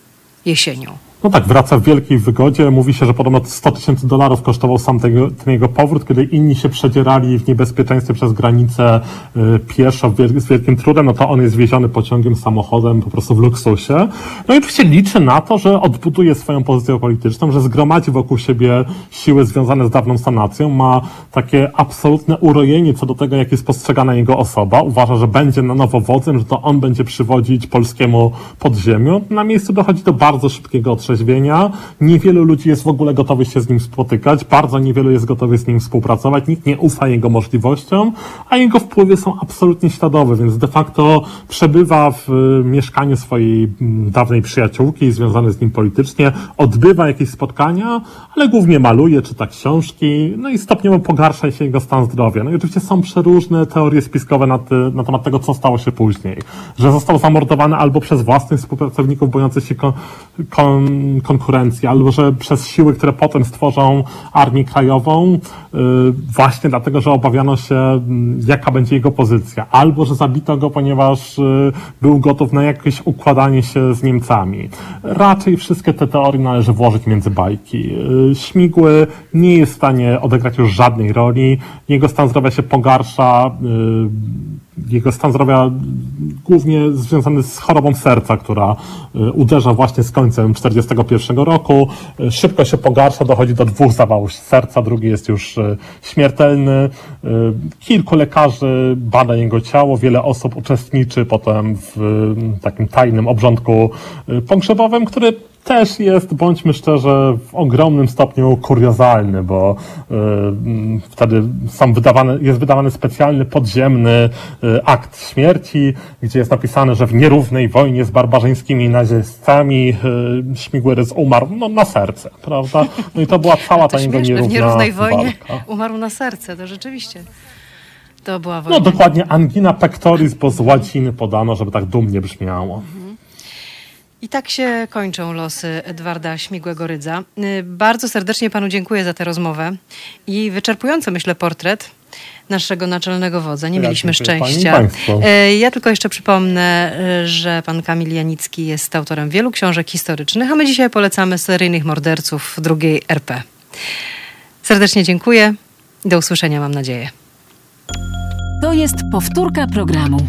jesienią. No tak, wraca w wielkiej wygodzie. Mówi się, że podobno 100 tysięcy dolarów kosztował sam ten jego powrót, kiedy inni się przedzierali w niebezpieczeństwie przez granicę y, pieszo z wielkim trudem, no to on jest wieziony pociągiem, samochodem, po prostu w luksusie. No i oczywiście liczy na to, że odbuduje swoją pozycję polityczną, że zgromadzi wokół siebie siły związane z dawną sanacją, ma takie absolutne urojenie co do tego, jak jest postrzegana jego osoba. Uważa, że będzie na nowo wodzem, że to on będzie przywodzić polskiemu podziemiu. Na miejscu dochodzi do bardzo szybkiego otrzeźwienia otrzeźwienia. Niewielu ludzi jest w ogóle gotowych się z nim spotykać, bardzo niewielu jest gotowych z nim współpracować, nikt nie ufa jego możliwościom, a jego wpływy są absolutnie śladowe, więc de facto przebywa w y, mieszkaniu swojej mm, dawnej przyjaciółki, związane z nim politycznie, odbywa jakieś spotkania, ale głównie maluje, czyta książki, no i stopniowo pogarsza się jego stan zdrowia. No i oczywiście są przeróżne teorie spiskowe na, na temat tego, co stało się później. Że został zamordowany albo przez własnych współpracowników bojących się kon, kon konkurencji, albo że przez siły, które potem stworzą Armię Krajową, y, właśnie dlatego, że obawiano się, mm, jaka będzie jego pozycja, albo że zabito go, ponieważ y, był gotów na jakieś układanie się z Niemcami. Raczej wszystkie te teorie należy włożyć między bajki. Y, Śmigły nie jest w stanie odegrać już żadnej roli, jego stan zdrowia się pogarsza, jego stan zdrowia głównie związany z chorobą serca, która y, uderza właśnie z końcem 1941 roku. Y, szybko się pogarsza, dochodzi do dwóch zawałów serca, drugi jest już y, śmiertelny. Kilku lekarzy bada jego ciało, wiele osób uczestniczy potem w takim tajnym obrządku pogrzebowym, który też jest, bądźmy szczerze, w ogromnym stopniu kuriozalny, bo y, wtedy są wydawane, jest wydawany specjalny podziemny y, akt śmierci, gdzie jest napisane, że w nierównej wojnie z barbarzyńskimi nazistami y, Śmigłyrys umarł no, na serce, prawda? No i to była cała ta jego nierówna W nierównej wojnie walka. umarł na serce, to rzeczywiście. To była no, wojna. No dokładnie, angina pectoris, bo z łaciny podano, żeby tak dumnie brzmiało. Mhm. I tak się kończą losy Edwarda Śmigłego-Rydza. Y, bardzo serdecznie panu dziękuję za tę rozmowę i wyczerpujący, myślę, portret naszego naczelnego wodza. Nie mieliśmy szczęścia. Y, ja tylko jeszcze przypomnę, y, że pan Kamil Janicki jest autorem wielu książek historycznych, a my dzisiaj polecamy seryjnych morderców drugiej RP. Serdecznie dziękuję. Do usłyszenia, mam nadzieję. To jest powtórka programu.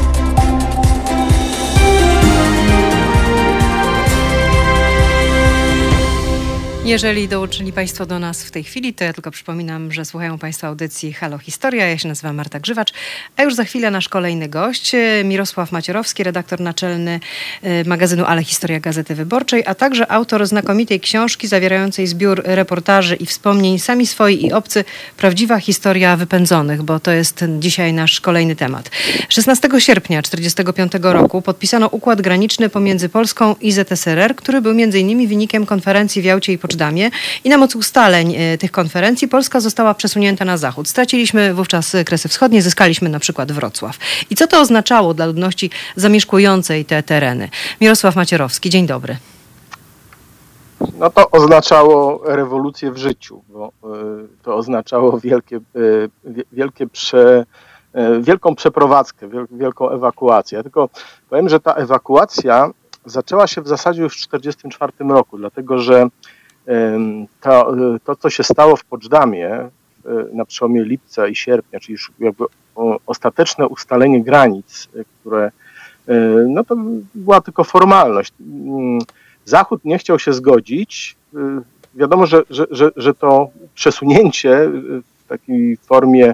Jeżeli dołączyli Państwo do nas w tej chwili, to ja tylko przypominam, że słuchają Państwo audycji Halo Historia. Ja się nazywam Marta Grzywacz, a już za chwilę nasz kolejny gość, Mirosław Macierowski, redaktor naczelny y, magazynu Ale Historia Gazety Wyborczej, a także autor znakomitej książki zawierającej zbiór reportaży i wspomnień Sami swoi i obcy, prawdziwa historia wypędzonych, bo to jest dzisiaj nasz kolejny temat. 16 sierpnia 1945 roku podpisano układ graniczny pomiędzy Polską i ZSRR, który był między innymi wynikiem konferencji w Jałcie i Poczdamie I na mocy ustaleń e, tych konferencji Polska została przesunięta na zachód. Straciliśmy wówczas Kresy Wschodnie, zyskaliśmy na przykład Wrocław. I co to oznaczało dla ludności zamieszkującej te tereny? Mirosław Macierowski, dzień dobry. No to oznaczało rewolucję w życiu, bo y, to oznaczało wielkie, y, wielkie prze, wielką przeprowadzkę, wielką ewakuację. Ja tylko powiem, że ta ewakuacja zaczęła się w zasadzie już w 1944 roku, dlatego że to, to, co się stało w Poczdamie na przełomie lipca i sierpnia, czyli już jakby ostateczne ustalenie granic, które no to była tylko formalność. Mm, Zachód nie chciał się zgodzić. Wiadomo, że, że, że, że to przesunięcie w takiej formie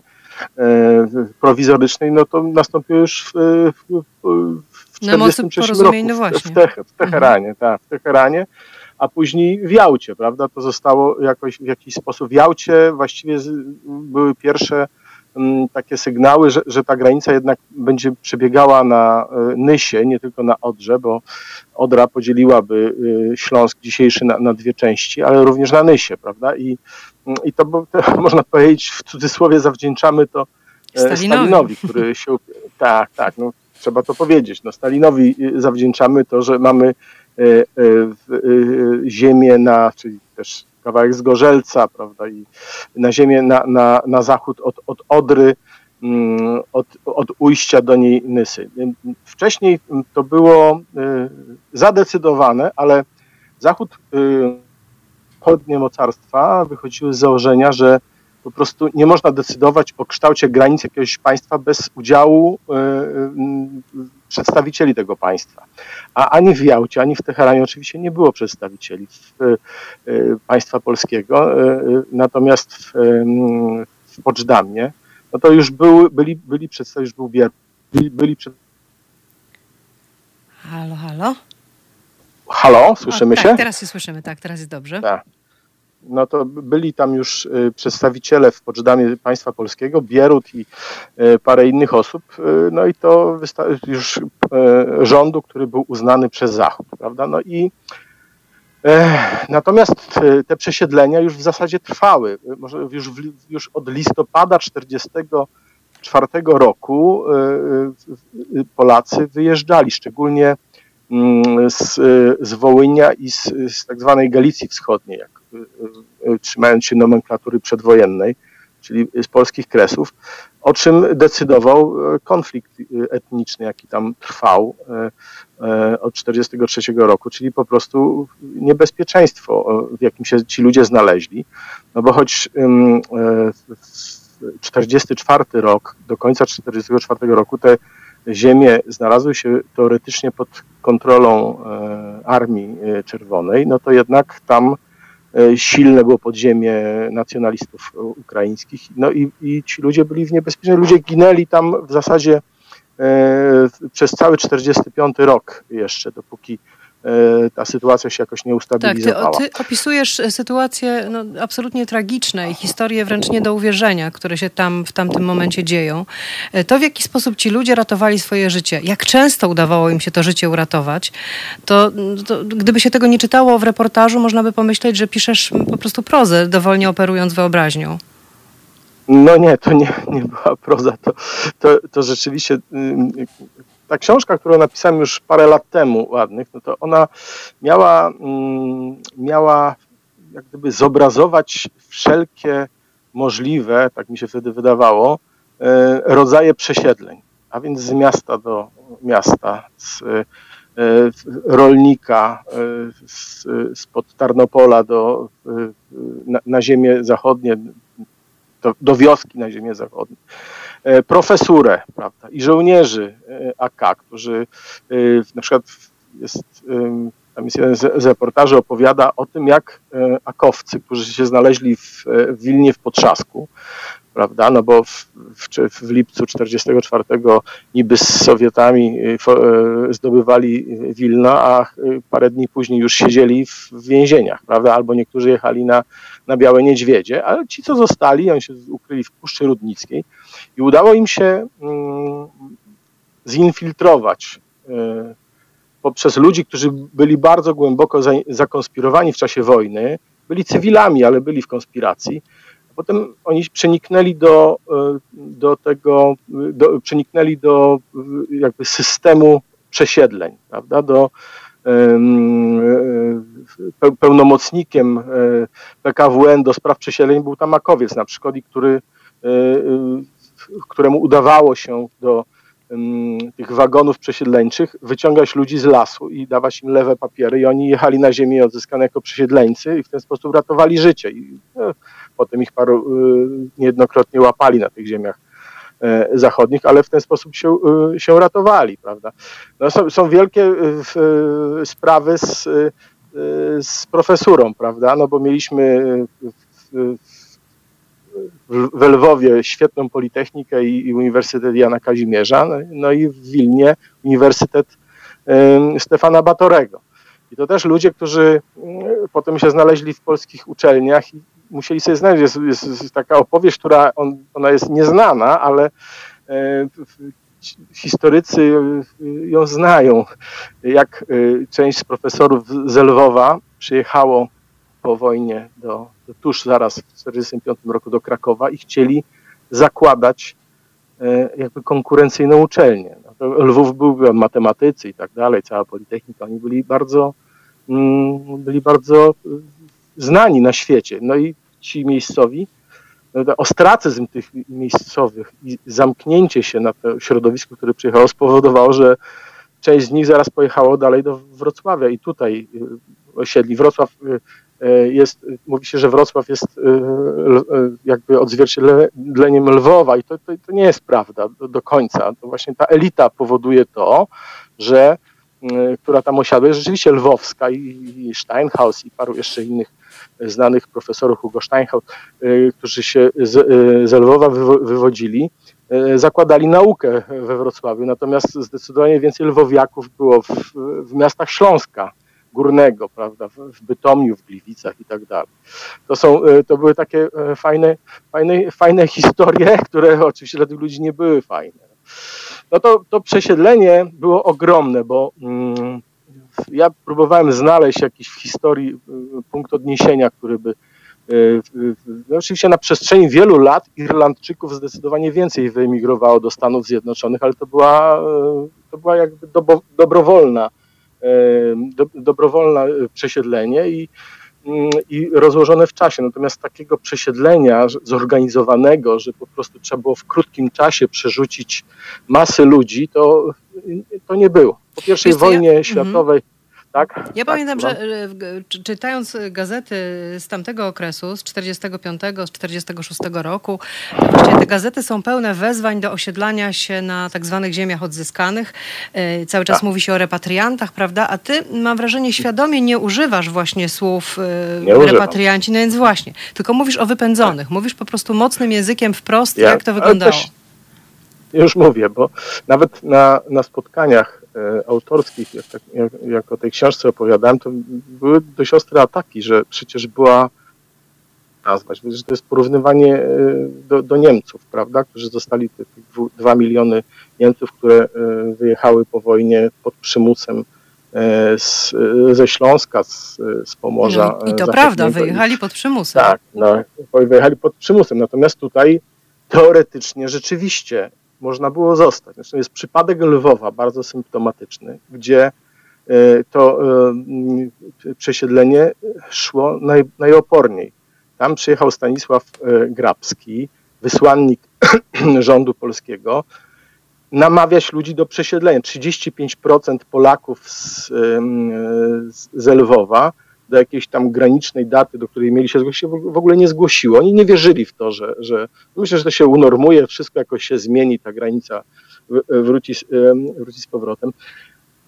prowizorycznej, no to nastąpiło już w, w, w 1943 roku no właśnie. w, w Teheranie, mhm. tak, w Teheranie, a później w Jałcie, prawda? To zostało jakoś w jakiś sposób w Jałcie właściwie były pierwsze Mm, takie sygnały, że, że ta granica jednak będzie przebiegała na e, Nysie, nie tylko na Odrze, bo Odra podzieliłaby e, Śląsk dzisiejszy na, na dwie części, ale również na Nysie, prawda? I, i to, to można powiedzieć w cudzysłowie zawdzięczamy to e, Stalinowi, Stalinowi który się... Tak, tak, no, trzeba to powiedzieć. No, Stalinowi zawdzięczamy to, że mamy ziemię na, czyli też kawałek z Gorzelca, prawda, i na ziemię, na, na, na zachód od, od Odry, mm, od, od ujścia do niej Nysy. Wcześniej to było y, zadecydowane, ale zachód wschodnie y, mocarstwa wychodziły z założenia, że po prostu nie można decydować o kształcie granic jakiegoś państwa bez udziału y, przedstawicieli tego państwa. A ani w Jałcie, ani w Teheranie oczywiście nie było przedstawicieli e, państwa polskiego, e, natomiast w, w Poczdamie, no to już był, byli, byli przedstawiciele, już był Bier, byli, byli przed... Halo, halo? Halo, słyszymy o, tak, się? teraz się słyszymy, tak, teraz jest dobrze. Tak no to byli tam już y, przedstawiciele w Poczdamie państwa polskiego, Bierut i y, parę innych osób, y, no i to już rządu, który był uznany przez Zachód, prawda? No i e, Natomiast te przesiedlenia już w zasadzie trwały. Już, już od listopada 1944 roku Polacy wyjeżdżali, szczególnie z, z Wołynia i z, z tak zwanej Galicji Wschodniej, jak Y, y, trzymając się nomenklatury przedwojennej, czyli z polskich kresów, o czym decydował y, konflikt etniczny, jaki tam trwał od 1943 roku, czyli po prostu niebezpieczeństwo, w jakim się ci ludzie znaleźli. No bo choć 1944 rok, do końca 1944 roku te ziemie znalazły się teoretycznie pod kontrolą Armii Czerwonej, no to jednak tam E, silne było podziemie nacjonalistów ukraińskich. No i, i ci ludzie byli w niebezpieczeństwie. Ludzie ginęli tam w zasadzie e, przez cały 45 rok jeszcze, dopóki E, ta sytuacja się jakoś nie ustabilizowała. Tak, ty, ty opisujesz sytuacje no, absolutnie tragiczne i historie wręcz nie do uwierzenia, które się tam w tamtym momencie dzieją. E, to w jaki sposób ci ludzie ratowali swoje życie, jak często udawało im się to życie uratować, to, to gdyby się tego nie czytało w reportażu, można by pomyśleć, że piszesz po prostu prozę, dowolnie operując wyobraźnią. No nie, to nie, nie była proza, to, to, to rzeczywiście ta książka, którą napisałem już parę lat temu, ładnych, no to ona miała, mm, miała jak gdyby zobrazować wszelkie możliwe, tak mi się wtedy wydawało, e, rodzaje przesiedleń, a więc z miasta do miasta, z e, rolnika z, spod Tarnopola do, na, na ziemię zachodnie, do, do wioski na ziemię zachodnią. E, profesurę prawda, i żołnierzy e, AK, którzy e, na przykład jest, tam jest jeden z reportaży opowiada o tym, jak akowcy, którzy się znaleźli w, w Wilnie w Potrzasku, prawda, no bo w, w, w lipcu 44 niby z Sowietami zdobywali Wilno, a parę dni później już siedzieli w więzieniach, prawda, albo niektórzy jechali na, na Białe Niedźwiedzie, ale ci, co zostali, oni się ukryli w Puszczy Rudnickiej, i udało im się mm, zinfiltrować e, poprzez ludzi, którzy byli bardzo głęboko zakonspirowani w czasie wojny, byli cywilami, ale byli w konspiracji. Potem oni przeniknęli do, do tego, do, przeniknęli do jakby systemu przesiedleń, prawda, do, pełnomocnikiem PKWN do spraw przesiedleń był Tamakowiec na przykład, i który, któremu udawało się do tych wagonów przesiedleńczych wyciągać ludzi z lasu i dawać im lewe papiery i oni jechali na ziemię odzyskane jako przesiedleńcy i w ten sposób ratowali życie. I potem ich paru y, niejednokrotnie łapali na tych ziemiach e, zachodnich, ale w ten sposób się, y, się ratowali, prawda. No, są, są wielkie y, sprawy z, z profesurą, prawda, no bo mieliśmy w, w Lwowie świetną Politechnikę i, i Uniwersytet Jana Kazimierza, no, no, i w Wilnie Uniwersytet y, Stefana Batorego. I to też ludzie, którzy y, potem się znaleźli w polskich uczelniach i musieli sobie znaleźć. Jest, jest, jest taka opowieść, która on, ona jest nieznana, ale y, historycy ją znają. Jak część z profesorów z Lwowa przyjechało po wojnie do, do tuż zaraz w 1945 roku do Krakowa i chcieli zakładać e, jakby konkurencyjną uczelnię. No Lwów był matematycy i tak dalej, cała Politechnika, oni byli bardzo, mm, byli bardzo e, znani na świecie. No i ci miejscowi, no ostracyzm tych miejscowych i zamknięcie się na to środowisko, które przyjechało, spowodowało, że część z nich zaraz pojechało dalej do Wrocławia i tutaj e, osiedli. Wrocław E, jest, mówi się, że Wrocław jest jakby odzwierciedleniem Lwowa i to, to, to nie jest prawda do, do, końca. To właśnie ta elita powoduje to, że która tam osiadła, jest rzeczywiście lwowska i Steinhaus i paru jeszcze innych znanych profesorów, Hugo Steinhaus, którzy się z, z Lwowa wywodzili, zakładali naukę we Wrocławiu, natomiast zdecydowanie więcej lwowiaków było w, w miastach Śląska, Górnego, prawda, w Bytomiu, w Gliwicach i tak dalej. To, są, to były takie e, fajne, fajne, fajne historie, które oczywiście dla tych ludzi nie były fajne. No to, to przesiedlenie było ogromne, bo mm, ja próbowałem znaleźć jakiś w historii e, punkt odniesienia, który by no oczywiście na przestrzeni wielu lat Irlandczyków zdecydowanie więcej wyemigrowało do Stanów Zjednoczonych, ale to była, to była jakby dobrowolna do, dobrowolne przesiedlenie i, mm, i rozłożone w czasie. Natomiast takiego przesiedlenia zorganizowanego, że po prostu trzeba było w krótkim czasie przerzucić masy ludzi, to, to nie było. Po pierwszej wojnie ja, mhm. światowej tak? Ja tak, pamiętam, że e, czytając gazety z tamtego okresu, z 45, z 46 roku, właśnie te gazety są pełne wezwań do osiedlania się na tak zwanych ziemiach odzyskanych. E, cały czas tak. mówi się o repatriantach, prawda? A ty, mam wrażenie, świadomie nie używasz właśnie słów nie repatrianci, no więc właśnie, tylko mówisz o wypędzonych. Mówisz po prostu mocnym językiem wprost, ja, jak to wyglądało. Też, już mówię, bo nawet na, na spotkaniach autorskich, jak, jak, jak o tej książce opowiadałem, to były dość ostre ataki, że przecież była nazwać, że to jest porównywanie e, do, do Niemców, prawda, którzy zostali te, te dwa miliony Niemców, które e, wyjechały po wojnie pod przymusem z, ze Śląska, z, z Pomorza. No, I to prawda, wyjechali pod przymusem. Tak, no, wyjechali pod przymusem. Natomiast tutaj teoretycznie rzeczywiście można było zostać. Zresztą jest przypadek Lwowa, bardzo symptomatyczny, gdzie e, to e, przesiedlenie szło naj, najoporniej. Tam przyjechał Stanisław e, Grabski, wysłannik rządu polskiego, namawiać ludzi do przesiedlenia. 35% Polaków z, z Lwowa do jakiejś tam granicznej daty, do której mieli się zgłosić, w ogóle nie zgłosiło. Oni nie wierzyli w to, że, że myślę, że to się unormuje, wszystko jakoś się zmieni, ta granica wróci, wróci z powrotem.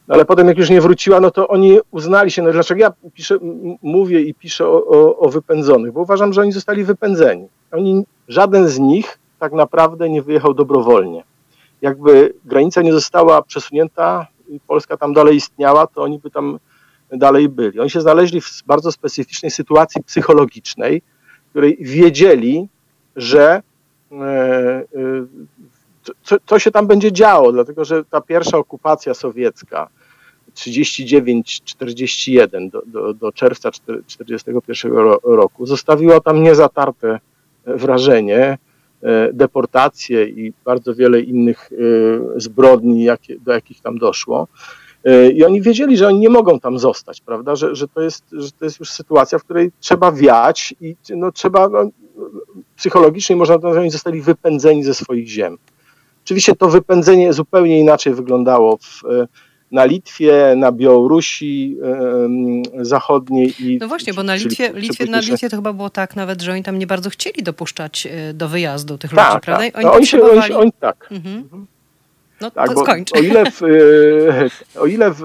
No ale potem jak już nie wróciła, no to oni uznali się, no dlaczego ja piszę, mówię i piszę o, o, o wypędzonych, bo uważam, że oni zostali wypędzeni. Oni, żaden z nich tak naprawdę nie wyjechał dobrowolnie. Jakby granica nie została przesunięta, Polska tam dalej istniała, to oni by tam dalej byli. Oni się znaleźli w bardzo specyficznej sytuacji psychologicznej, w której wiedzieli, że e, e, co, co się tam będzie działo, dlatego że ta pierwsza okupacja sowiecka, 39-41 do, do, do czerwca 1941 roku zostawiło tam niezatarte wrażenie, deportacje i bardzo wiele innych zbrodni, jakie, do jakich tam doszło. I oni wiedzieli, że oni nie mogą tam zostać, prawda? Że, że, to, jest, że to jest już sytuacja, w której trzeba wiać i no, trzeba no, psychologicznie, można powiedzieć, oni zostali wypędzeni ze swoich ziem. Oczywiście to wypędzenie zupełnie inaczej wyglądało w, na Litwie, na Białorusi e, zachodniej. I, no właśnie, bo na Litwie, Litwie, na Litwie to chyba było tak nawet, że oni tam nie bardzo chcieli dopuszczać e, do wyjazdu tych tak, ludzi, prawda? Tak. Oni, no, oni, się, oni, oni, tak. Mhm. No tak, to skończ. O ile, w, e, o ile w,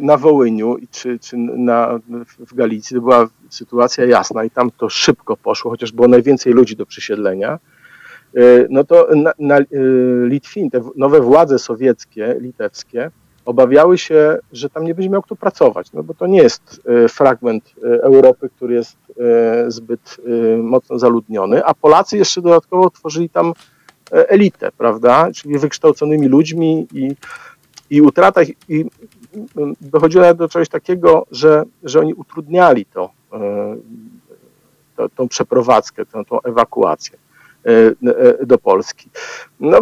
na Wołyniu czy, czy na, w Galicji to była sytuacja jasna i tam to szybko poszło, chociaż było najwięcej ludzi do przesiedlenia, e, no to na, na e, Litwin, te nowe władze sowieckie, litewskie, obawiały się, że tam nie będzie miał kto pracować, no bo to nie jest fragment Europy, który jest zbyt mocno zaludniony, a Polacy jeszcze dodatkowo tworzyli tam elitę, prawda, czyli wykształconymi ludźmi i, i utrata i dochodziło do czegoś takiego, że, że oni utrudniali to, e, to tą przeprowadzkę, tą, tą ewakuację e, do Polski. No,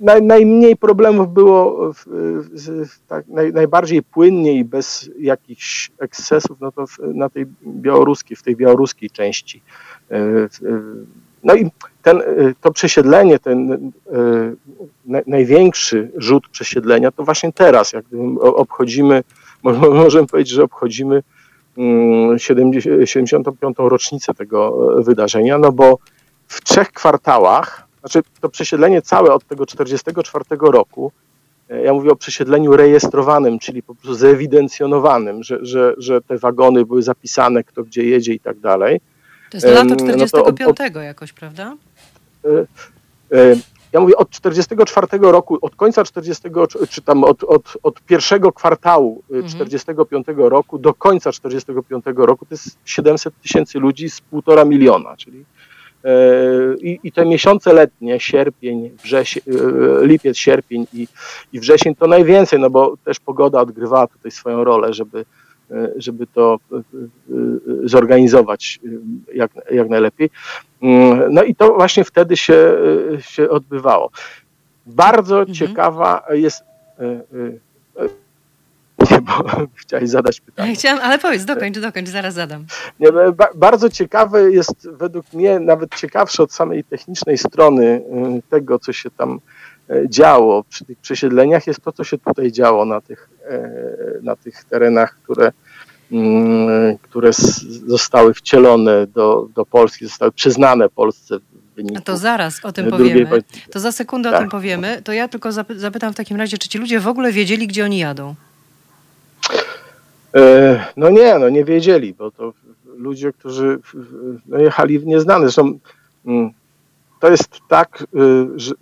naj, najmniej problemów było w, w, tak, naj, najbardziej płynnie i bez jakichś ekscesów no to w, na tej białoruskiej, w tej białoruskiej części. No i ten, y, to przesiedlenie, ten y, największy rzut przesiedlenia, to właśnie teraz, jak obchodzimy, możemy powiedzieć, że obchodzimy 75. Mm, rocznicę tego e, wydarzenia, no bo w trzech kwartałach, znaczy to przesiedlenie całe od tego 44 roku, e, ja mówię o przesiedleniu rejestrowanym, czyli po prostu zewidencjonowanym, że, że, że te wagony były zapisane, kto gdzie jedzie i tak dalej. To jest lato 45 no to jakoś, prawda? E, e, ja mówię od 44 roku, od końca 40, czy tam od, od, od pierwszego kwartału 45 mhm. roku do końca 45 roku, to jest 700 tysięcy ludzi z półtora miliona, czyli e, i, I, te miesiące letnie, sierpień, wrzesień, lipiec, sierpień i, i wrzesień to najwięcej, no bo też pogoda odgrywała tutaj swoją rolę, żeby, żeby to zorganizować jak, jak najlepiej. Mm, no i to właśnie wtedy się, się odbywało. Bardzo mhm. ciekawa jest. Nie, bo chciałeś zadać pytanie. Chciałam, ale powiedz, dokończ, dokończ, zaraz zadam. Nie, ba, bardzo ciekawe jest według mnie, nawet ciekawsze od samej technicznej strony tego, co się tam działo przy tych przesiedleniach, jest to, co się tutaj działo na tych, na tych terenach, które Mm, które zostały wcielone do, do Polski, zostały przyznane Polsce wyniku. A to zaraz o tym powiemy. To za sekundę tak. o tym powiemy. To ja tylko zapytam w takim razie, czy ci ludzie w ogóle wiedzieli, gdzie oni jadą? E, no nie, no nie wiedzieli, bo to ludzie, którzy no jechali w nieznane. Zresztą mm, to jest tak, y, że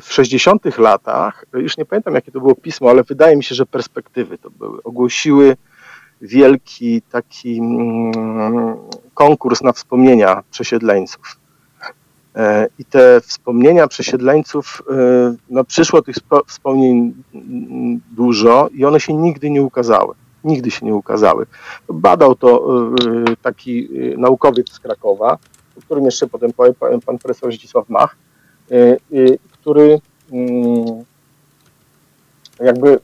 w 60 latach, już nie pamiętam jakie to było pismo, ale wydaje mi się, że perspektywy to były, ogłosiły wielki taki mm, konkurs na wspomnienia przesiedleńców. E, I te wspomnienia przesiedleńców, e, no przyszło tych wspomnień mm, dużo i one się nigdy nie ukazały. Nigdy się nie ukazały. Badał to e, taki naukowiec z Krakowa, o którym jeszcze potem powie pan profesor Zdzisław Mach, który mm, jakby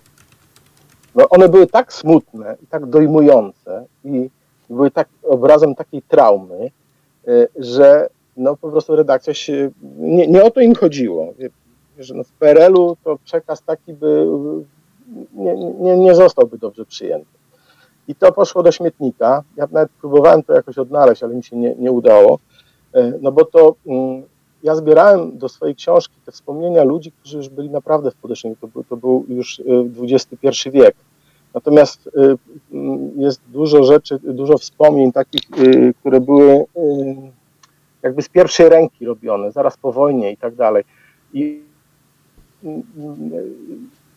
no one były tak smutne i tak dojmujące i były tak obrazem takiej traumy, y, że no po prostu redakcja się, nie, nie o to im chodziło, że no w PRL-u to przekaz taki by nie, nie, nie zostałby dobrze przyjęty. I to poszło do śmietnika. Ja nawet próbowałem to jakoś odnaleźć, ale mi się nie, nie udało. Y, no bo to mm, ja zbierałem do swojej książki te wspomnienia ludzi, którzy już byli naprawdę w Podeszynie. To, był, to był już XXI y, wiek. Natomiast y, mm, jest dużo rzeczy, dużo wspomnień takich, y, które były jakby z pierwszej ręki robione, zaraz po wojnie i tak dalej. I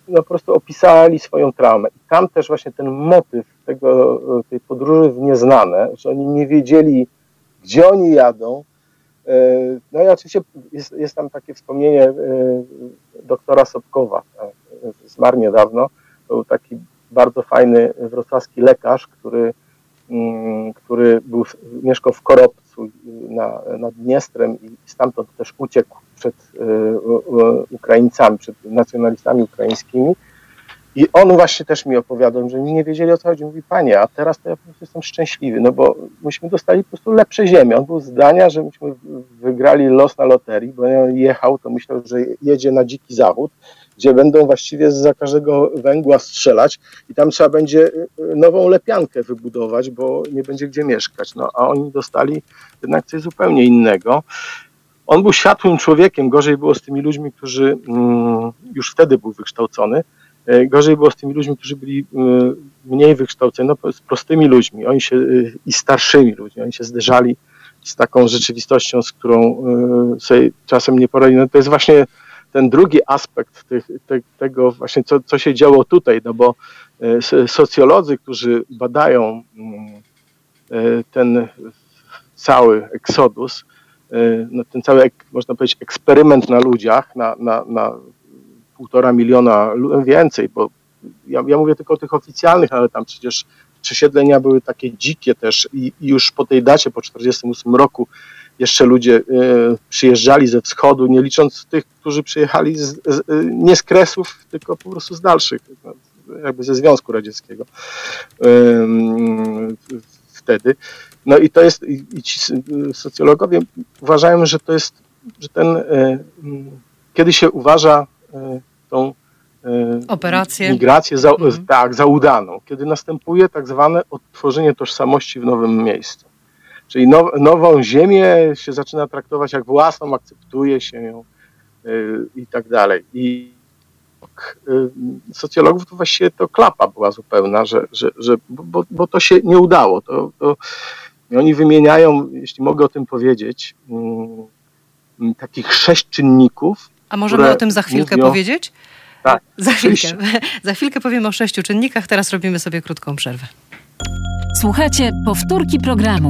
no, po prostu opisali swoją traumę. I tam też właśnie ten motyw tego, tej podróży w nieznane, że oni nie wiedzieli, gdzie oni jadą, no i oczywiście jest, jest tam takie wspomnienie doktora Sobkowa, zmarł niedawno, był taki bardzo fajny wrocławski lekarz, który, mm, który był, mieszkał w Koropcu na, nad Dniestrem i stamtąd też uciekł przed Ukraińcami, przed nacjonalistami ukraińskimi i on właśnie też mi opowiadał, że nie wiedzieli o co chodzi. Mówi, panie, a teraz to ja po prostu jestem szczęśliwy, no bo myśmy dostali po prostu lepsze ziemię. On był zdania, że myśmy wygrali los na loterii, bo on jechał, to myślał, że jedzie na dziki zachód, gdzie będą właściwie za każdego węgła strzelać i tam trzeba będzie y, nową lepiankę wybudować, bo nie będzie gdzie mieszkać. No a oni dostali jednak coś zupełnie innego. On był światłym człowiekiem, gorzej było z tymi ludźmi, którzy mm, już wtedy był wykształcony, gorzej było z tymi ludźmi, którzy byli e, mniej wykształceni, no, z prostymi ludźmi, oni się e, i starszymi ludźmi, oni się zderzali z taką rzeczywistością, z którą sobie czasem nie poradzili. No to jest właśnie ten drugi aspekt tych, te, tego właśnie, co, co się działo tutaj, no bo socjolodzy, którzy badają mm, ten cały eksodus, no ten cały, można powiedzieć, eksperyment na ludziach, na, na, na półtora miliona więcej, bo ja, ja, mówię tylko o tych oficjalnych, ale tam przecież przesiedlenia były takie dzikie też i, i już po tej dacie, po 1948 roku jeszcze ludzie y, przyjeżdżali ze wschodu, nie licząc tych, którzy przyjechali z, z, nie z Kresów, tylko po prostu z dalszych, jakby ze Związku Radzieckiego wtedy. No i to jest, i ci socjologowie uważają, że to jest, że ten, y, kiedy się uważa E, tą e, Operację. migrację za, mhm. tak, za udaną, kiedy następuje tak zwane odtworzenie tożsamości w nowym miejscu. Czyli now, nową ziemię się zaczyna traktować jak własną, akceptuje się ją yy, i tak dalej. I yy, socjologów to właściwie to klapa była zupełna, że, że, że bo, bo to się nie udało. To, to, oni wymieniają, jeśli mogę o tym powiedzieć, yy, takich sześć czynników, a możemy o tym za chwilkę mówią... powiedzieć? Tak. Za chwilkę. za chwilkę powiem o sześciu czynnikach, teraz robimy sobie krótką przerwę. Słuchajcie, powtórki programu.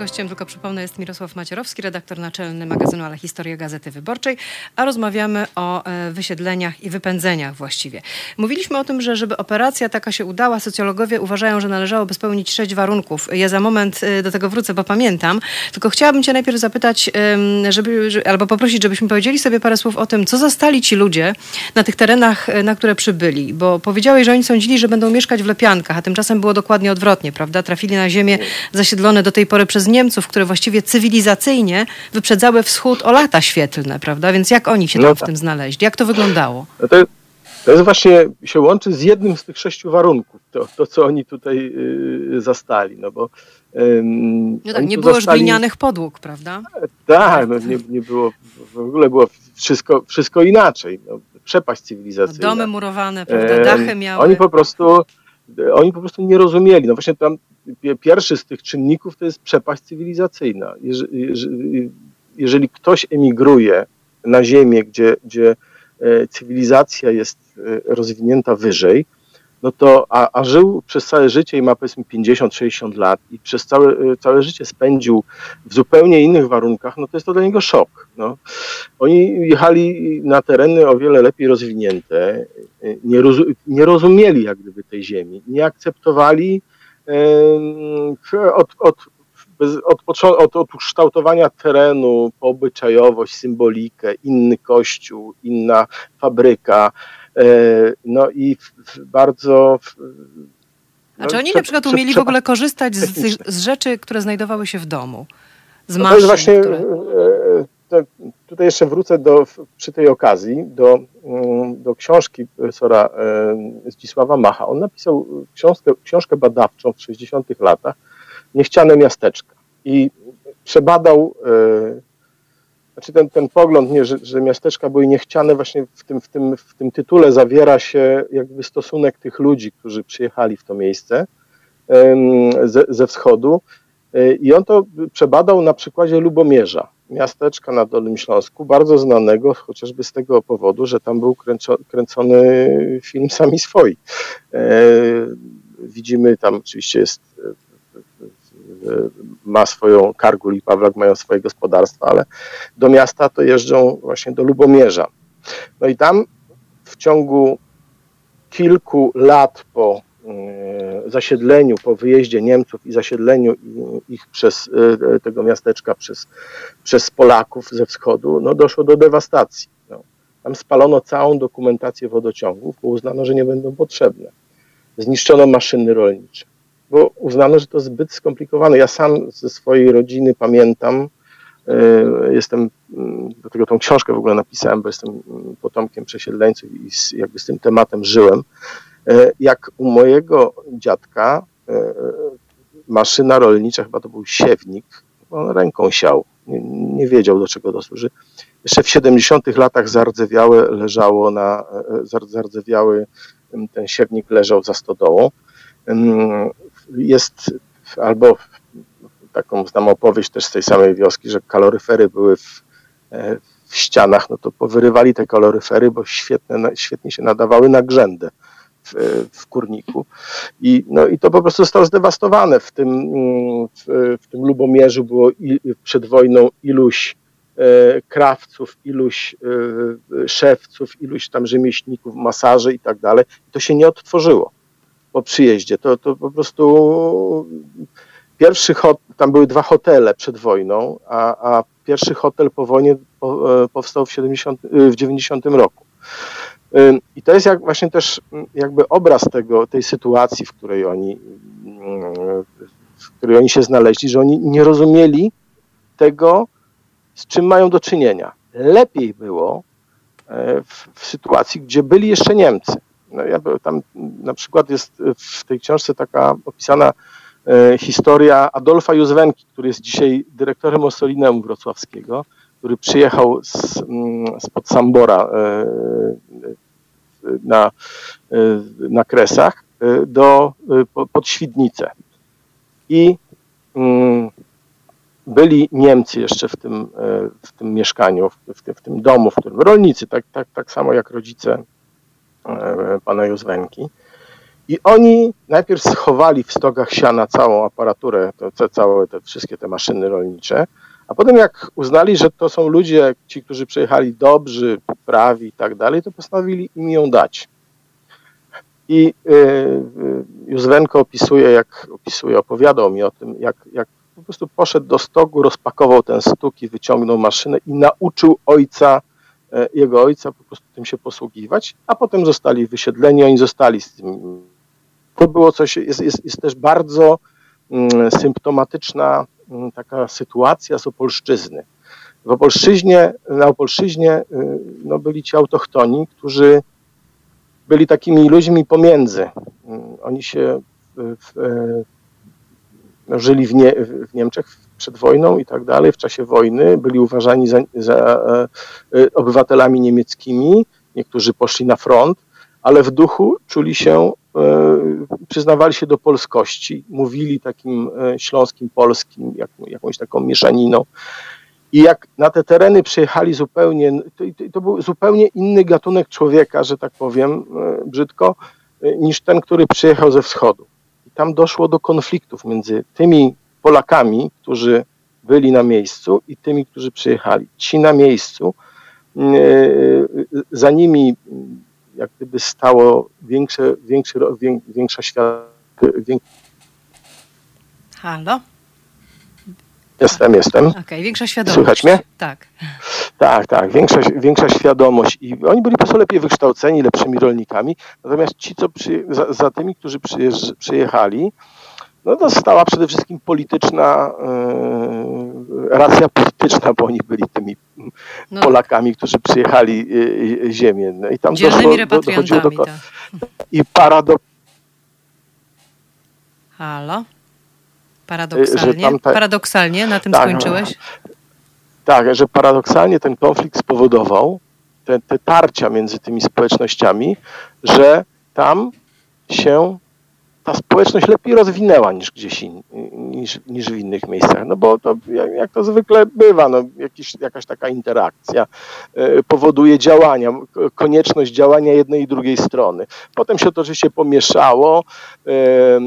Gościem, tylko przypomnę, jest Mirosław Macierowski, redaktor naczelny magazynu Ale Historia Gazety Wyborczej, a rozmawiamy o e, wysiedleniach i wypędzeniach właściwie. Mówiliśmy o tym, że żeby operacja taka się udała, socjologowie uważają, że należałoby spełnić sześć warunków. Ja za moment e, do tego wrócę, bo pamiętam. Tylko chciałabym cię najpierw zapytać, żeby, albo poprosić, żebyśmy powiedzieli sobie parę słów o tym, co zastali ci ludzie na tych terenach, e, na które przybyli. Bo powiedziałeś, że oni sądzili, że będą mieszkać w lepiankach, a tymczasem było dokładnie odwrotnie, prawda? Trafili na ziemię zasiedlone do tej pory przez Niemców, które właściwie cywilizacyjnie wyprzedzały wschód o lata świetlne, prawda? Więc jak oni się no tam tak. w tym znaleźli? Jak to wyglądało? No to, to jest właśnie, się łączy z jednym z tych sześciu warunków, to, to co oni tutaj y, zastali, no bo no tak, nie było zastali... już glinianych podłóg, prawda? Tak, no nie, nie było, w ogóle było wszystko, wszystko inaczej. No, przepaść cywilizacyjna. Domy murowane, prawda? Dachy miały. Oni po prostu, oni po prostu nie rozumieli. No właśnie tam pierwszy z tych czynników to jest przepaść cywilizacyjna. Jeżeli, jeżeli ktoś emigruje na ziemię, gdzie, gdzie e, cywilizacja jest e, rozwinięta wyżej, no to, a, a żył przez całe życie i ma powiedzmy 50-60 lat i przez całe, e, całe życie spędził w zupełnie innych warunkach, no to jest to dla niego szok. No. Oni jechali na tereny o wiele lepiej rozwinięte, nie, rozu, nie rozumieli jak gdyby tej ziemi, nie akceptowali od, od, od, od, od ukształtowania terenu po obyczajowość, symbolikę, inny kościół, inna fabryka, e, no i bardzo... No, A czy oni na przykład umieli w ogóle korzystać z, z rzeczy, które znajdowały się w domu? Z maszyn, no to jest właśnie, które... E, tutaj jeszcze wrócę do, przy tej okazji do, mm, do książki profesora e, Zdzisława Macha. On napisał książkę, książkę badawczą w 60 latach Niechciane miasteczka i przebadał e, znaczy ten, ten pogląd, nie, że, że miasteczka były niechciane, właśnie w tym, w, tym, w tym tytule zawiera się jakby stosunek tych ludzi, którzy przyjechali w to miejsce ze, ze wschodu. E, I on to przebadał na przykładzie Lubomierza miasteczka na Dolnym Śląsku, bardzo znanego chociażby z tego powodu, że tam był kręcony film Sami Swoi. E, widzimy tam oczywiście jest e, ma swoją, Kargul i Pawlak mają swoje gospodarstwa, ale do miasta to jeżdżą właśnie do Lubomierza. No i tam w ciągu kilku lat po e, zasiedleniu, po wyjeździe Niemców i zasiedleniu ich przez e, tego miasteczka przez, przez Polaków ze wschodu, no doszło do dewastacji. No. Tam spalono całą dokumentację wodociągów, bo uznano, że nie będą potrzebne. Zniszczono maszyny rolnicze, bo uznano, że to zbyt skomplikowane. Ja sam ze swojej rodziny pamiętam, e, jestem, do tego tą książkę w ogóle napisałem, bo jestem potomkiem przesiedleńców i z, jakby z tym tematem żyłem. E, jak u mojego dziadka e, maszyna rolnicza, chyba to był siewnik, on ręką siał, nie, nie wiedział do czego to służy. Jeszcze w 70 latach zardzewiałe leżało na, zardzewiały, ten siewnik leżał za stodołą. Jest albo taką znam opowieść też z tej samej wioski, że kaloryfery były w, e, w ścianach, no to powyrywali te kaloryfery, bo świetne, świetnie się nadawały na grzędę w, kurniku. I, no, I to po prostu zostało zdewastowane. W tym, w, w tym Lubomierzu było i, przed wojną iluś e, krawców, iluś e, szewców, iluś tam rzemieślników, masarzy i tak dalej. To się nie odtworzyło po przyjeździe. To, to po prostu pierwszy hot, tam były dwa hotele przed wojną, a, a pierwszy hotel po wojnie e, powstał w, 70, w 90 roku. I to jest jak właśnie też jakby obraz tego, tej sytuacji, w której oni, w której oni się znaleźli, że oni nie rozumieli tego, z czym mają do czynienia. Lepiej było e, w, w sytuacji, gdzie byli jeszcze Niemcy. No ja tam na przykład jest w tej książce taka opisana e, historia Adolfa Józwenki, który jest dzisiaj dyrektorem Ossolineum Wrocławskiego, który przyjechał z, mm, spod Sambora e, na, e, na Kresach e, do, pod Świdnicę. I mm, byli Niemcy jeszcze w tym, w tym mieszkaniu, w tym, w tym domu, w którym rolnicy, tak, tak, tak samo jak rodzice pana Józwenki. I oni najpierw schowali w stogach siana całą aparaturę, to, całe te wszystkie te maszyny rolnicze, a potem jak uznali, że to są ludzie, ci, którzy przyjechali dobrzy, prawi i tak dalej, to postanowili im ją dać. I yy, Józwenko opisuje, jak opisuje, opowiadał mi o tym, jak, jak po prostu poszedł do stogu, rozpakował ten stuk i wyciągnął maszynę i nauczył ojca, e, jego ojca po prostu tym się posługiwać, a potem zostali wysiedleni, oni zostali z tym. To było coś, jest, jest, jest też bardzo mm, symptomatyczna taka sytuacja z Opolszczyzny. W Opolszczyźnie, na Opolszczyźnie y, no, byli ci autochtoni, którzy byli takimi ludźmi pomiędzy. Mm, oni się w, w, no, żyli w, nie, w, Niemczech przed wojną i tak dalej, w czasie wojny, byli uważani za, za e, e, obywatelami niemieckimi, niektórzy poszli na front, ale w duchu czuli się E, przyznawali się do polskości, mówili takim e, śląskim, polskim, jak, jakąś taką mieszaniną. I jak na te tereny przyjechali zupełnie, to, to, był zupełnie inny gatunek człowieka, że tak powiem e, brzydko, niż ten, który przyjechał ze wschodu. I tam doszło do konfliktów między tymi Polakami, którzy byli na miejscu i tymi, którzy przyjechali. Ci na miejscu, za nimi jak gdyby stało większe, większy, większa świat. Halo? Jestem, jestem. Okej, okay, większa świadomość. Słychać mnie? Tak. Tak, tak, większa, większa świadomość i oni byli po prostu lepiej wykształceni, lepszymi rolnikami, natomiast ci, co przy, za, za, tymi, którzy przyjechali, no to stała przede wszystkim polityczna, yy, racja polityczna, bo oni byli tymi no. Polakami, którzy przyjechali yy, ziemię. No I tam doszło, do, dochodziło do... Tak. I paradok... Halo? Paradoksalnie? Ta... Paradoksalnie na tym tak, skończyłeś? Tak, że paradoksalnie ten konflikt spowodował, te, te tarcia między tymi społecznościami, że tam się ta społeczność lepiej rozwinęła niż gdzieś in, niż, niż w innych miejscach. No bo to, jak, to zwykle bywa, no, jakiś, jakaś taka interakcja e, powoduje działania, konieczność działania jednej i drugiej strony. Potem się to oczywiście pomieszało, e, e,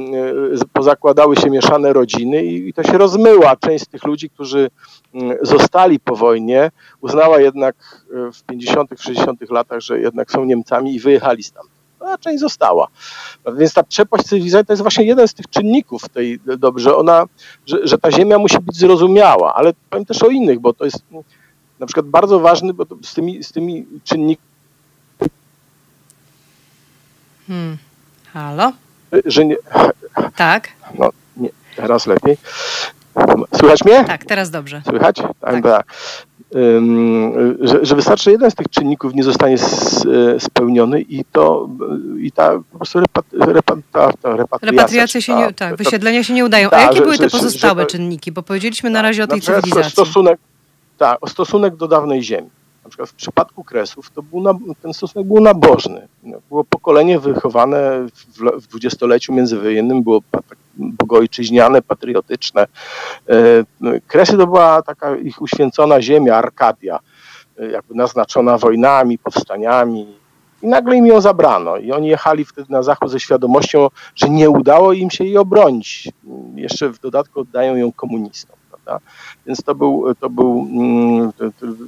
pozakładały się mieszane rodziny i, to się rozmyła. Część z tych ludzi, którzy zostali po wojnie, uznała jednak w 50., 60. latach, że jednak są Niemcami i wyjechali stamtąd a część została. Więc ta przepaść cywilizacji to jest właśnie jeden z tych czynników tej dobrze, ona, że, że ta ziemia musi być zrozumiała, ale powiem też o innych, bo to jest na przykład bardzo ważny, bo z tymi, z tymi czynnikami. Hmm. Halo? Że nie, tak. No, nie, teraz lepiej. Słychać mnie? Tak, teraz dobrze. Słychać? Tak. tak. Tak że, że wystarczy jeden z tych czynników nie zostanie spełniony i to i ta po prostu repat, ta, ta repatriacja. Repatriacja się nie, tak, wysiedlenia się nie udają. A jakie że, były te pozostałe czynniki? Bo powiedzieliśmy na razie o tej cywilizacji. Stosunek, tak, o stosunek do dawnej ziemi. Na przykład w przypadku Kresów to był na, ten stosunek był nabożny. Było pokolenie wychowane w dwudziestoleciu międzywojennym, było tak bogojczyźniane, patriotyczne. E, Kresy to była taka ich uświęcona ziemia, Arkadia, e, jakby naznaczona wojnami, powstaniami. I nagle im ją zabrano. I oni jechali wtedy na zachód ze świadomością, że nie udało im się jej obronić. Jeszcze w dodatku oddają ją komunistom. Prawda? Więc to był, to był mm,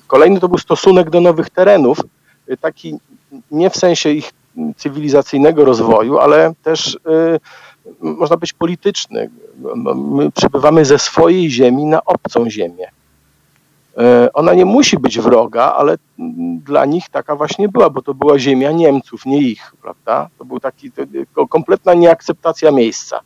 kolejny to był stosunek do nowych terenów, taki nie w sensie ich cywilizacyjnego rozwoju, ale też można być polityczny. My przybywamy ze swojej ziemi na obcą ziemię. E, ona nie musi być wroga, ale dla nich taka właśnie była, bo to była ziemia Niemców, nie ich, prawda? To był taki to, kompletna nieakceptacja miejsca.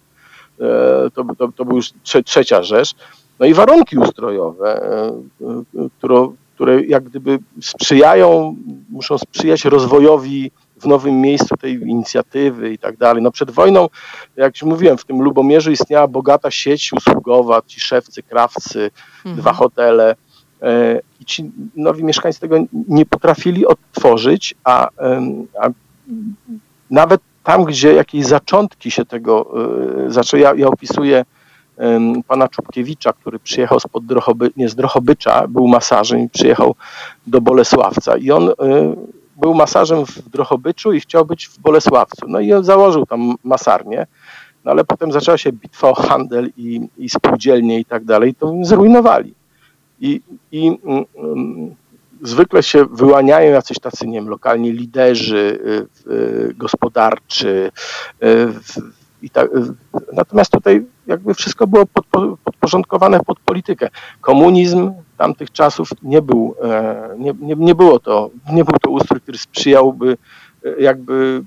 E, to, to, to była już trzecia rzecz. No i warunki ustrojowe, e, które, które jak gdyby sprzyjają, muszą sprzyjać rozwojowi w nowym miejscu tej inicjatywy i tak dalej. No przed wojną, jak już mówiłem, w tym Lubomierzu istniała bogata sieć usługowa, ci szewcy, krawcy, mhm. dwa hotele e, i ci nowi mieszkańcy tego nie potrafili odtworzyć, a, a nawet tam, gdzie jakieś zaczątki się tego e, zaczęły, ja, ja opisuję pana Czubkiewicza, który przyjechał spod Drochoby, nie z Drohobycza, był masażem i przyjechał do Bolesławca i on e, był masażem w Drohobyczu i chciał być w Bolesławcu. No i on założył tam masarnię, no ale potem zaczęła się bitwa o handel i, i spółdzielnie i tak dalej, to zrujnowali. I, i um, zwykle się wyłaniają jacyś tacy, nie wiem, lokalni liderzy y, y, gospodarczy, y, i tak, natomiast tutaj jakby wszystko było podporządkowane pod politykę. Komunizm tamtych czasów nie był, e, nie, nie, nie było to, nie był to ustrój, który sprzyjałby e, jakby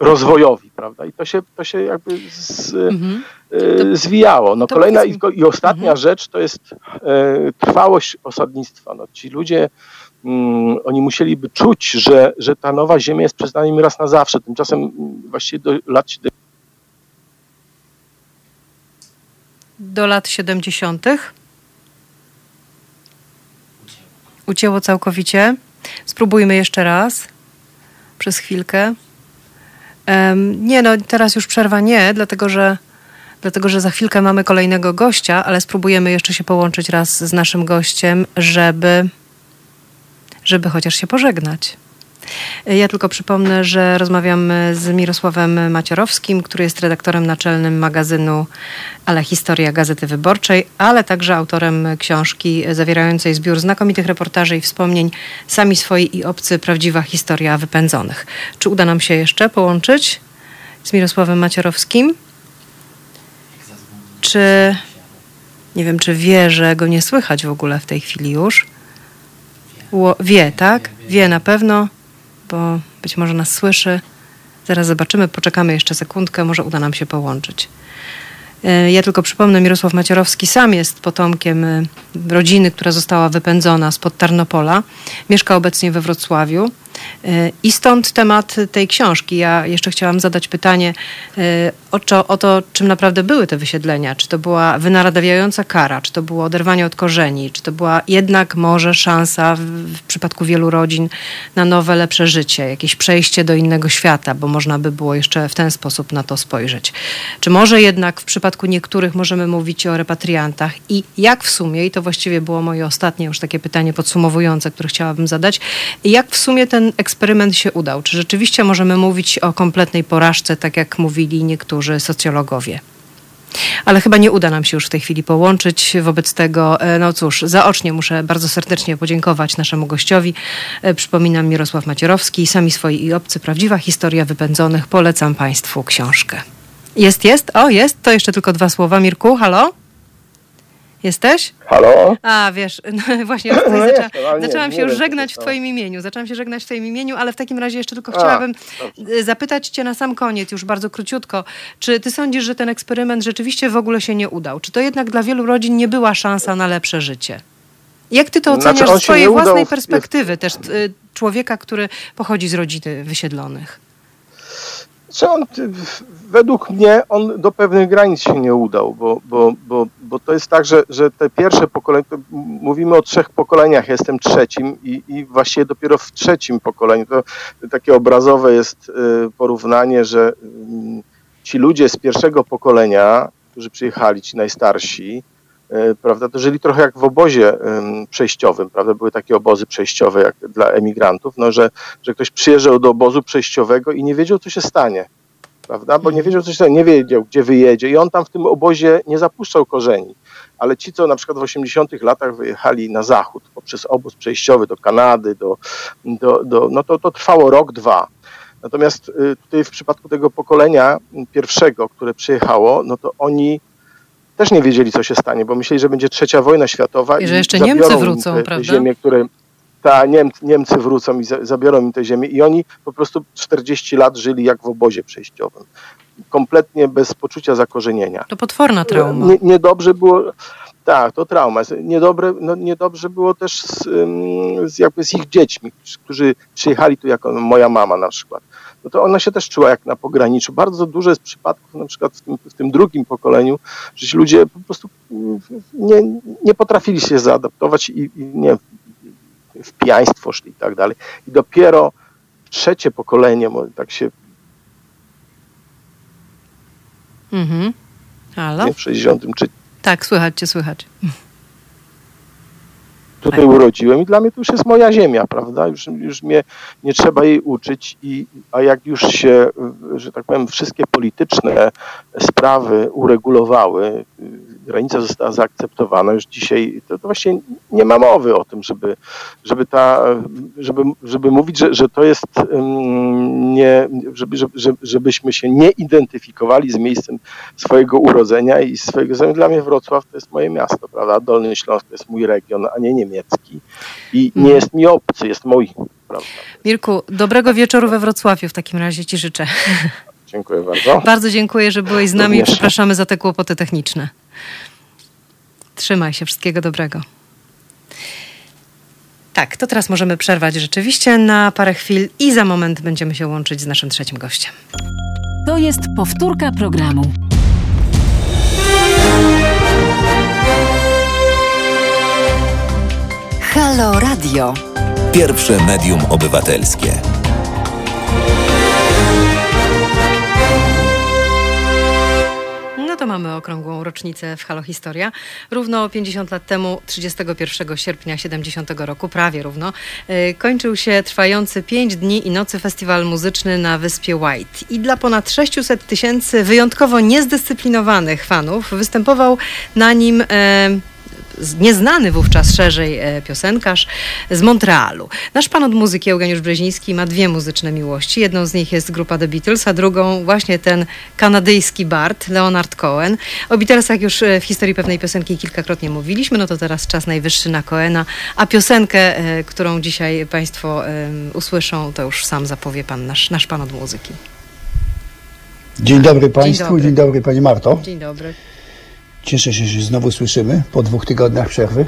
rozwojowi, prawda? I to się, to się jakby z, mhm. E, zwijało. No kolejna i, i ostatnia mhm. rzecz to jest trwałość osadnictwa. No, ci ludzie mm, oni musieliby czuć, że, że ta nowa ziemia jest przyznana im raz na zawsze. Tymczasem mm, właściwie do lat do lat 70. Ucięło całkowicie. Spróbujmy jeszcze raz. Przez chwilkę. Um, nie, no teraz już przerwa nie, dlatego że, dlatego że za chwilkę mamy kolejnego gościa, ale spróbujemy jeszcze się połączyć raz z naszym gościem, żeby, żeby chociaż się pożegnać. Ja tylko przypomnę, że rozmawiam z Mirosławem Maciorowskim, który jest redaktorem naczelnym magazynu Ale Historia Gazety Wyborczej, ale także autorem książki zawierającej zbiór znakomitych reportaży i wspomnień Sami swoi i obcy prawdziwa historia wypędzonych. Czy uda nam się jeszcze połączyć z Mirosławem Maciorowskim? Czy nie wiem, czy wie, że go nie słychać w ogóle w tej chwili już? Wie, tak? Wie na pewno bo być może nas słyszy. Zaraz zobaczymy, poczekamy jeszcze sekundkę, może uda nam się połączyć. E, ja tylko przypomnę, Mirosław Macierowski sam jest potomkiem e, rodziny, która została wypędzona spod Tarnopola. Mieszka obecnie we Wrocławiu. E, I stąd temat tej książki. Ja jeszcze chciałam zadać pytanie o, czo, o to, czym naprawdę były te wysiedlenia. Czy to była wynaradawiająca kara, czy to było oderwanie od korzeni, czy to była jednak może szansa w, w przypadku wielu rodzin na nowe, lepsze życie, jakieś przejście do innego świata, bo można by było jeszcze w ten sposób na to spojrzeć. Czy może jednak w przypadku niektórych możemy mówić o repatriantach i jak w sumie, i to właściwie było moje ostatnie już takie pytanie podsumowujące, które chciałabym zadać, jak w sumie ten eksperyment się udał? Czy rzeczywiście możemy mówić o kompletnej porażce, tak jak mówili niektórzy socjologowie? Ale chyba nie uda nam się już w tej chwili połączyć. Wobec tego, e, no cóż, zaocznie muszę bardzo serdecznie podziękować naszemu gościowi. E, Przypominam Mirosław Macierowski, Sami swoi i obcy, prawdziwa historia wypędzonych. Polecam Państwu książkę. Jest, jest? O, jest. To jeszcze tylko dwa słowa. Mirku, halo? Jesteś? Halo? A, wiesz, no właśnie No jestem, nie- zaczęłam nie się już wiem, żegnać w stało. Twoim imieniu. Zaczęłam się żegnać w Twoim imieniu, ale w takim razie jeszcze tylko A, chciałabym dobrze. y, zapytać Cię na sam koniec, już bardzo króciutko, czy Ty sądzisz, że ten eksperyment rzeczywiście w ogóle się nie udał? Czy to jednak dla wielu rodzin nie była szansa na lepsze życie? Jak Ty to Znaczy, oceniasz on z Twojej nie udał własnej w- perspektywy, też y, człowieka, który pochodzi z rodziny wysiedlonych? Czy on, według mnie on do pewnych granic się nie udał, bo, bo, bo, bo to jest tak, że, że te pierwsze pokolenia, mówimy o trzech pokoleniach, ja jestem trzecim i, i właściwie dopiero w trzecim pokoleniu, to takie obrazowe jest y, porównanie, że mm, ci ludzie z pierwszego pokolenia, którzy przyjechali, ci najstarsi, prawda, to żyli trochę jak w obozie ym, przejściowym, prawda, były takie obozy przejściowe jak dla emigrantów, no, że, że ktoś przyjeżdżał do obozu przejściowego i nie wiedział, co się stanie, prawda, bo nie wiedział, co się stanie, nie wiedział, gdzie wyjedzie i on tam w tym obozie nie zapuszczał korzeni, ale ci, co na przykład w 80 latach wyjechali na zachód poprzez obóz przejściowy do Kanady, do, do, do no to, to trwało rok, dwa. Natomiast y, tutaj w przypadku tego pokolenia pierwszego, które przyjechało, no to oni też nie wiedzieli, co się stanie, bo myśleli, że będzie trzecia wojna światowa. I że jeszcze Niemcy wrócą, te, prawda? ziemie, które ta Niemcy, Niemcy wrócą i za, zabiorą im te ziemię i oni po prostu 40 lat żyli jak w obozie przejściowym. Kompletnie bez poczucia zakorzenienia. To potworna trauma. Nie, niedobrze było. Tak, to trauma. Niedobre, no, niedobrze było też z, z, jakby z ich dziećmi, którzy przyjechali tu jako moja mama na przykład. No to ona się też czuła jak na pograniczu. Bardzo dużo jest przypadków, na przykład w tym, w tym drugim pokoleniu, że ci ludzie po prostu mm, nie, nie potrafili się zaadaptować i, i nie w pijaństwo szli i tak dalej. I dopiero trzecie pokolenie, tak się Mhm. Halo? w 63 Tak, słychać Cię, słychać. Tutaj urodziłem i dla mnie to już jest moja ziemia, prawda? Już, już mnie nie trzeba jej uczyć, i, a jak już się, że tak powiem, wszystkie polityczne sprawy uregulowały, granica została zaakceptowana, już dzisiaj to, to właśnie nie ma mowy o tym, żeby, żeby, ta, żeby, żeby mówić, że, że to jest ym, nie, żeby, żeby, żebyśmy się nie identyfikowali z miejscem swojego urodzenia i swojego. Dla mnie Wrocław to jest moje miasto, prawda? Dolny Śląsk to jest mój region, a nie niemiecki. I nie jest mi obcy, jest mój, prawda? Mirku, dobrego wieczoru we Wrocławiu w takim razie Ci życzę. Dziękuję bardzo. Bardzo dziękuję, że byłeś z nami i przepraszamy za te kłopoty techniczne. Trzymaj się, wszystkiego dobrego. Tak, to teraz możemy przerwać rzeczywiście na parę chwil i za moment będziemy się łączyć z naszym trzecim gościem. To jest powtórka programu. Halo Radio. Pierwsze medium obywatelskie. No to mamy okrągłą rocznicę w Halo Historia. Równo 50 lat temu, 31 sierpnia 70 roku, prawie równo, yy, kończył się trwający 5 dni i nocy festiwal muzyczny na wyspie White. I dla ponad 600 tysięcy wyjątkowo niezdyscyplinowanych fanów występował na nim... Z- nieznany wówczas szerzej e, piosenkarz z Montrealu. Nasz pan od muzyki Eugeniusz Brzeziński ma dwie muzyczne miłości. Jedną z nich jest grupa The Beatles, a drugą właśnie ten kanadyjski bard Leonard Cohen. O Beatlesach już e, w historii pewnej piosenki kilkakrotnie mówiliśmy, no to teraz czas najwyższy na Cohena, a piosenkę, e, którą dzisiaj państwo usłyszą, to już sam zapowie pan, nasz, nasz pan od muzyki. Dzień dobry Państwu, dobry. dzień dobry Pani Marto. Dzień dobry. Cieszę się, że znowu słyszymy po dwóch tygodniach przerwy.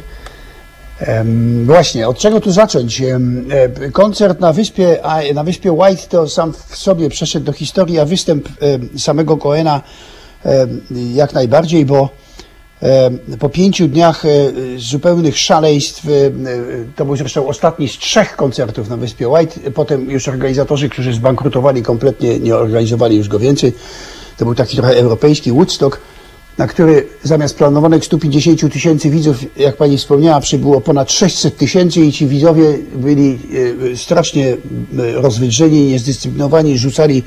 Em, Właśnie, od czego tu zacząć? E, Koncert na wyspie, a na wyspie White to sam w sobie przeszedł do historii, a występ em, samego Coena jak najbardziej, bo po pięciu dniach e, zupełnych szaleństw, e, e, to był zresztą ostatni z trzech koncertów na wyspie White, potem już organizatorzy, którzy zbankrutowali kompletnie, nie organizowali już go więcej. To był taki trochę europejski Woodstock na który zamiast planowanych 150 tysięcy widzów, jak pani wspomniała, przybyło ponad 600 tysięcy i ci widzowie byli e, strasznie e, rozwydrzeni, niezdyscyplinowani, rzucali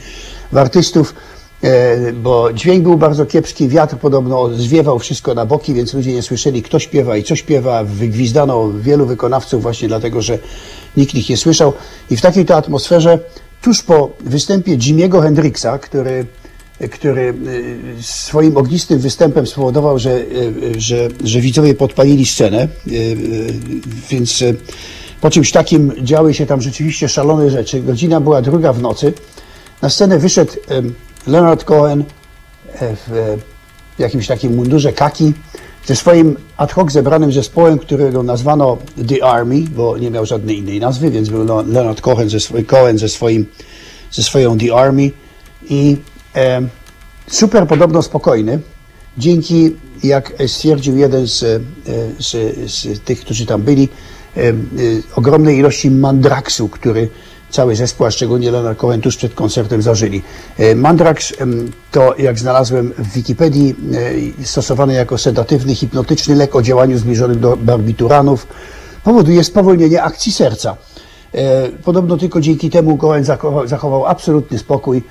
w artystów, e, bo dźwięk był bardzo kiepski, wiatr podobno zwiewał wszystko na boki, więc ludzie nie słyszeli, kto śpiewa i co śpiewa. Wygwizdano wielu wykonawców właśnie dlatego, że nikt ich nie słyszał. I w takiej to atmosferze, tuż po występie Jimiego Hendrixa, który który y, swoim ognistym występem spowodował, że, y, że, że widzowie podpalili scenę, y, więc po czymś takim działy się tam rzeczywiście szalone rzeczy. Godzina była druga w nocy. Na scenę wyszedł Leonard Cohen e, w e, jakimś takim mundurze kaki ze swoim ad hoc zebranym zespołem, którego nazwano The Army, bo nie miał żadnej innej nazwy, więc był Le- Leonard Cohen ze, swoim, Cohen ze, swoim, ze swoją The Army i super podobno spokojny, dzięki, jak stwierdził jeden z, e, z, z tych, którzy tam byli, e, ogromnej ilości mandraksu, który cały zespół, a szczególnie Leonard Cohen tuż przed koncertem zażyli. E, Mandrax to, jak znalazłem w Wikipedii, stosowany jako sedatywny, hipnotyczny lek o działaniu zbliżonym do barbituranów, powoduje spowolnienie akcji serca. Podobno tylko dzięki temu Cohen zachował, absolutny spokój,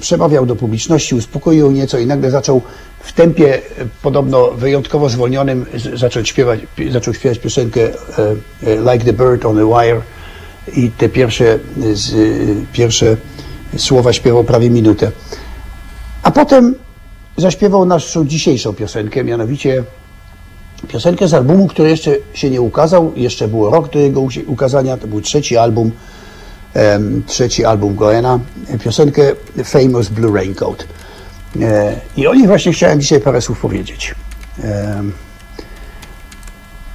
przemawiał do publiczności, uspokoił nieco i nagle zaczął w tempie e, podobno wyjątkowo zwolnionym zacząć śpiewać, pi- zaczął śpiewać piosenkę e, e, Like the Bird on a Wire. I te pierwsze, pierwsze słowa śpiewał prawie minutę. A potem zaśpiewał naszą dzisiejszą piosenkę, mianowicie piosenkę z albumu, który jeszcze się nie ukazał, jeszcze było rok do jego ukazania, to był trzeci album, trzeci album Goena, piosenkę Famous Blue Raincoat. E, I o niej właśnie chciałem dzisiaj parę słów powiedzieć.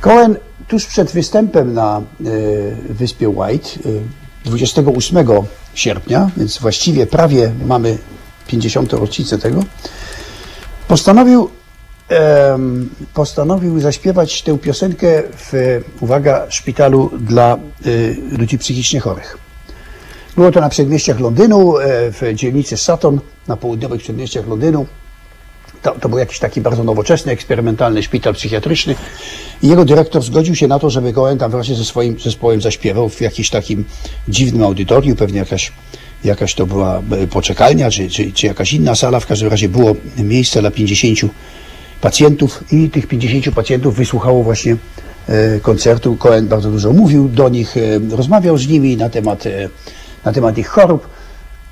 Cohen tuż przed występem na e, wyspie White e, 28 sierpnia, więc właściwie prawie mamy 50. rocznicę tego, postanowił, postanowił zaśpiewać tę piosenkę w, uwaga, szpitalu dla e, ludzi psychicznie chorych. Było to na przedmieściach Londynu, e, w dzielnicy Sutton, na południowych przedmieściach Londynu. To, to był jakiś taki bardzo nowoczesny, eksperymentalny szpital psychiatryczny. I jego dyrektor zgodził się na to, żeby Cohen tam wreszcie ze swoim zespołem zaśpiewał w jakimś takim dziwnym audytorium, pewnie jakaś, jakaś to była e, poczekalnia, czy, czy, czy jakaś inna sala. W każdym razie było miejsce dla 50 pacjentów i tych 50 pacjentów wysłuchało właśnie e, koncertu. Cohen bardzo dużo mówił do nich, rozmawiał z nimi na temat, na temat ich chorób.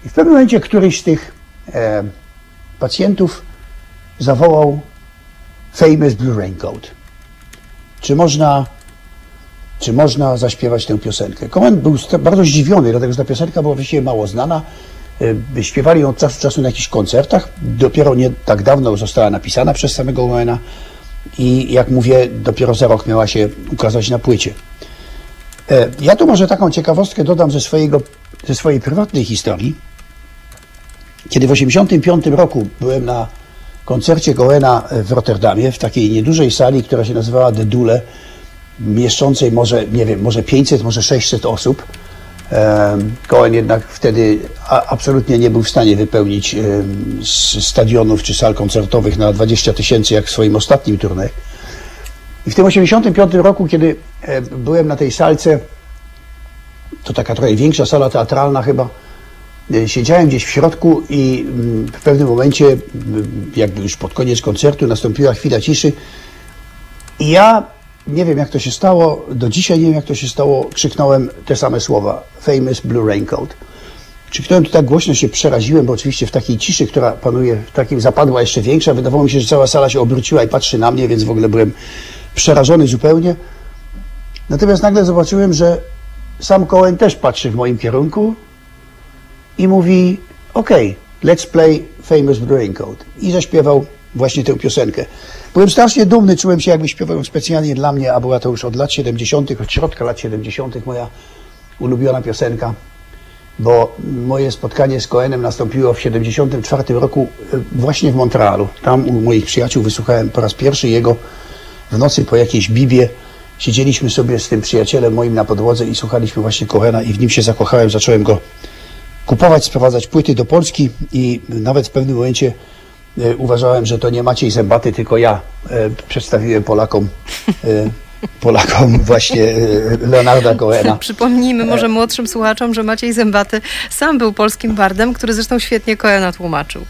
I w pewnym momencie któryś z tych e, pacjentów zawołał Famous Blue Raincoat. Czy można, czy można zaśpiewać tę piosenkę? Cohen był bardzo zdziwiony, dlatego że ta piosenka była właściwie mało znana. Y, Śpiewali ją od czasu do czasu na jakichś koncertach. Dopiero nie tak dawno została napisana przez samego Cohena i jak mówię, dopiero za rok miała się ukazać na płycie. E, Ja tu może taką ciekawostkę dodam ze, swojego, ze swojej prywatnej historii. Kiedy w 1985 roku byłem na koncercie Cohena w Rotterdamie, w takiej niedużej sali, która się nazywała The Dule, mieszczącej może, nie wiem, może 500, może 600 osób. Em, Cohen jednak wtedy absolutnie nie był w stanie wypełnić stadionów czy sal koncertowych na 20 tysięcy, jak w swoim ostatnim turnie. I w tym 85 roku, kiedy e, byłem na tej salce, to taka trochę większa sala teatralna chyba, e, siedziałem gdzieś w środku i mm, w pewnym momencie, mm, jakby już pod koniec koncertu, nastąpiła chwila ciszy i ja nie wiem jak to się stało, do dzisiaj nie wiem jak to się stało, krzyknąłem te same słowa, famous blue raincoat. Krzyknąłem to tak głośno, się przeraziłem, bo oczywiście w takiej ciszy, która panuje, w takim zapadła jeszcze większa, wydawało mi się, że cała sala się obróciła i patrzy na mnie, więc w ogóle byłem przerażony zupełnie. Natomiast nagle zobaczyłem, że sam Cohen też patrzy w moim kierunku i mówi, ok, let's play Famous Blue Raincoat. I zaśpiewał właśnie tę piosenkę. Byłem strasznie dumny, czułem się jakby śpiewał specjalnie dla mnie, a była to już od lat 70., od środka lat 70. moja ulubiona piosenka, bo moje spotkanie z Cohenem nastąpiło w 74 roku e, właśnie w Montrealu. Tam u moich przyjaciół wysłuchałem po raz pierwszy jego w nocy po jakiejś bibie. Siedzieliśmy sobie z tym przyjacielem moim na podłodze i słuchaliśmy właśnie Cohena i w nim się zakochałem, zacząłem go kupować, sprowadzać płyty do Polski i nawet w pewnym momencie e, uważałem, że to nie Maciej Zębaty, tylko ja e, przedstawiłem Polakom e, Polakom właśnie Leonarda Cohena. Przypomnijmy może młodszym słuchaczom, że Maciej Zębaty sam był polskim bardem, który zresztą świetnie Koena tłumaczył.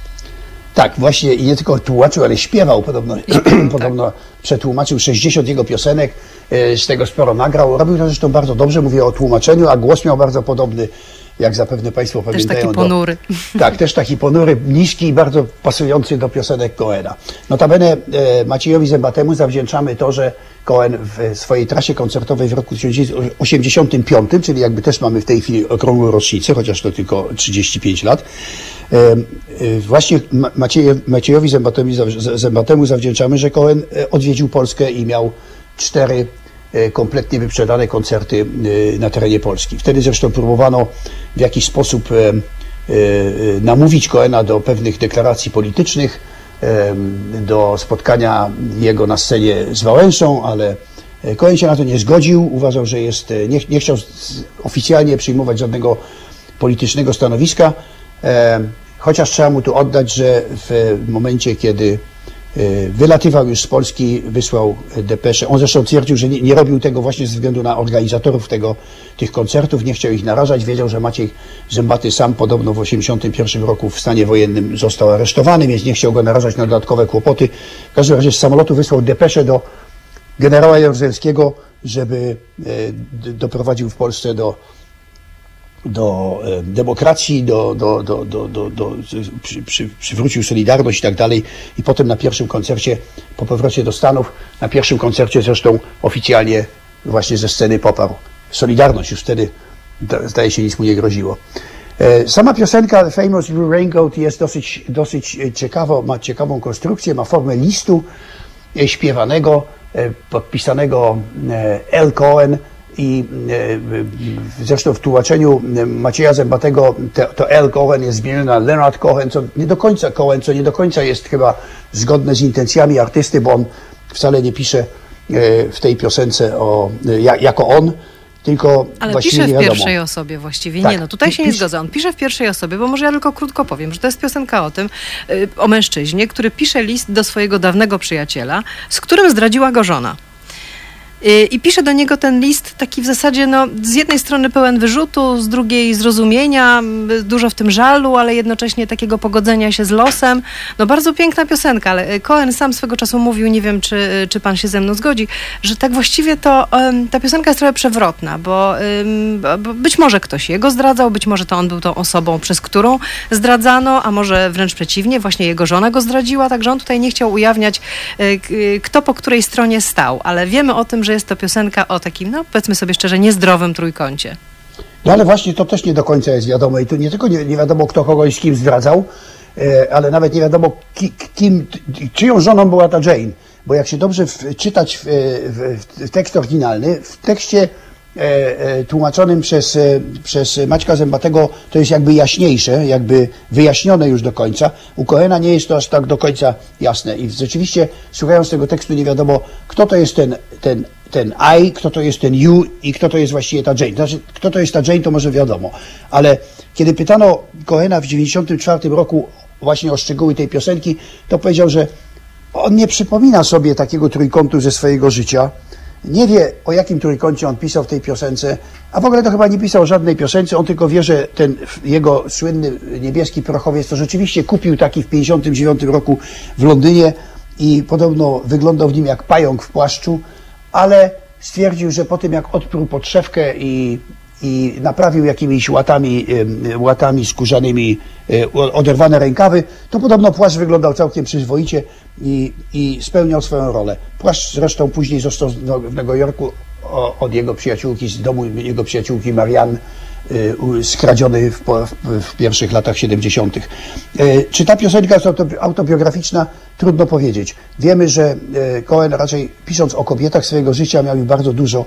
Tak, właśnie i nie tylko tłumaczył, ale śpiewał podobno. podobno przetłumaczył 60 jego piosenek, e, z tego sporo nagrał. Robił to zresztą bardzo dobrze, mówię o tłumaczeniu, a głos miał bardzo podobny, jak zapewne Państwo Też pamiętają. taki ponury. Do, tak, też taki ponury, niski i bardzo pasujący do piosenek Coena. Notabene e, Maciejowi Zębatemu zawdzięczamy to, że Cohen w swojej trasie koncertowej w roku 1985, czyli jakby też mamy w tej chwili okrągłą rocznicę, chociaż to tylko 35 lat, e, e, właśnie Ma- Macieje, Maciejowi Zębatemu, Zębatemu zawdzięczamy, że Cohen e, odwiedził Polskę i miał cztery kompletnie wyprzedane koncerty e, na terenie Polski. Wtedy zresztą próbowano w jakiś sposób e, e, e, namówić Coena do pewnych deklaracji politycznych, do spotkania jego na scenie z Wałęsą, ale e, Cohen się na to nie zgodził, uważał, że jest, e, nie, nie chciał oficjalnie przyjmować żadnego politycznego stanowiska, e, chociaż trzeba mu tu oddać, że w momencie, kiedy e, wylatywał już z Polski, wysłał depeszę. On zresztą twierdził, że nie, nie robił tego właśnie ze względu na organizatorów tego, tych koncertów, nie chciał ich narażać. Wiedział, że Maciej Zębaty sam podobno w 1981 roku w stanie wojennym został aresztowany, więc nie chciał go narażać na dodatkowe kłopoty. W każdym razie z samolotu wysłał depeszę do generała Jaruzelskiego, żeby d- doprowadził w Polsce do do e, demokracji, do, do, do, do, do, do, przy, przy, przywrócił Solidarność i tak dalej. I potem na pierwszym koncercie, po powrocie do Stanów, na pierwszym koncercie zresztą oficjalnie właśnie ze sceny poparł Solidarność. Już wtedy, da- zdaje się, nic mu nie groziło. E, Sama piosenka The Famous Blue Raincoat jest dosyć, dosyć e, ciekawa, ma ciekawą konstrukcję, ma formę listu śpiewanego, podpisanego L. Cohen i e, zresztą w tłumaczeniu Macieja Zębatego te, to L. Cohen jest zmienione na Leonard Cohen, co nie do końca Cohen, co nie do końca jest chyba zgodne z intencjami artysty, bo on wcale nie pisze e, w tej piosence o, e, ja- jako on, tylko Ale pisze w pierwszej osobie właściwie. Tak. Nie, no tutaj się nie zgodzę. On pisze w pierwszej osobie, bo może ja tylko krótko powiem, że to jest piosenka o tym, o mężczyźnie, który pisze list do swojego dawnego przyjaciela, z którym zdradziła go żona. Y, I pisze do niego ten list taki w zasadzie, no, z jednej strony pełen wyrzutu, z drugiej zrozumienia, dużo w tym żalu, ale jednocześnie takiego pogodzenia się z losem. No bardzo piękna piosenka, ale y, Cohen sam swego czasu mówił, nie wiem, czy, y, czy pan się ze mną zgodzi, że tak właściwie to ta piosenka jest trochę przewrotna, bo, bo- być może ktoś jego zdradzał, być może to on był tą osobą, przez którą zdradzano, a może wręcz przeciwnie, właśnie jego żona go zdradziła, także on tutaj nie chciał ujawniać, kto po której stronie stał, ale wiemy o tym, że jest to piosenka o takim, no powiedzmy sobie szczerze, niezdrowym trójkącie. No ale właśnie to też nie do końca jest wiadomo i tu nie tylko nie, nie wiadomo kto kogoś z kim zdradzał, e, ale nawet nie wiadomo ki, kim, czyją żoną była ta Jane. Bo jak się dobrze czytać w, w, w tekst oryginalny, w tekście e, e, tłumaczonym przez, przez Maćka Zębatego to jest jakby jaśniejsze, jakby wyjaśnione już do końca. U Cohena nie jest to aż tak do końca jasne i rzeczywiście słuchając tego tekstu nie wiadomo kto to jest ten, ten ten I, kto to jest ten you i kto to jest właściwie ta Jane. Znaczy, kto to jest ta Jane, to może wiadomo. Ale kiedy pytano Cohena w 1994 roku właśnie o szczegóły tej piosenki, to powiedział, że on nie przypomina sobie takiego trójkątu ze swojego życia. Nie wie, o jakim trójkącie on pisał w tej piosence, a w ogóle to chyba nie pisał żadnej piosence, on tylko wie, że ten jego słynny niebieski prochowiec to rzeczywiście kupił taki w 1959 roku w Londynie i podobno wyglądał w nim jak pająk w płaszczu, ale stwierdził, że po tym jak odpruł podszewkę i, i naprawił jakimiś łatami, łatami skórzanymi e, oderwane rękawy, to podobno płaszcz wyglądał całkiem przyzwoicie i, i spełniał swoją rolę. Płaszcz zresztą później został w No- Nowym Jorku od jego przyjaciółki, z domu jego przyjaciółki Marianne skradziony w, w, pierwszych latach 70. E, Czy ta piosenka jest auto- autobiograficzna? Trudno powiedzieć. Wiemy, że e, Cohen raczej pisząc o kobietach swojego życia miał ich bardzo dużo.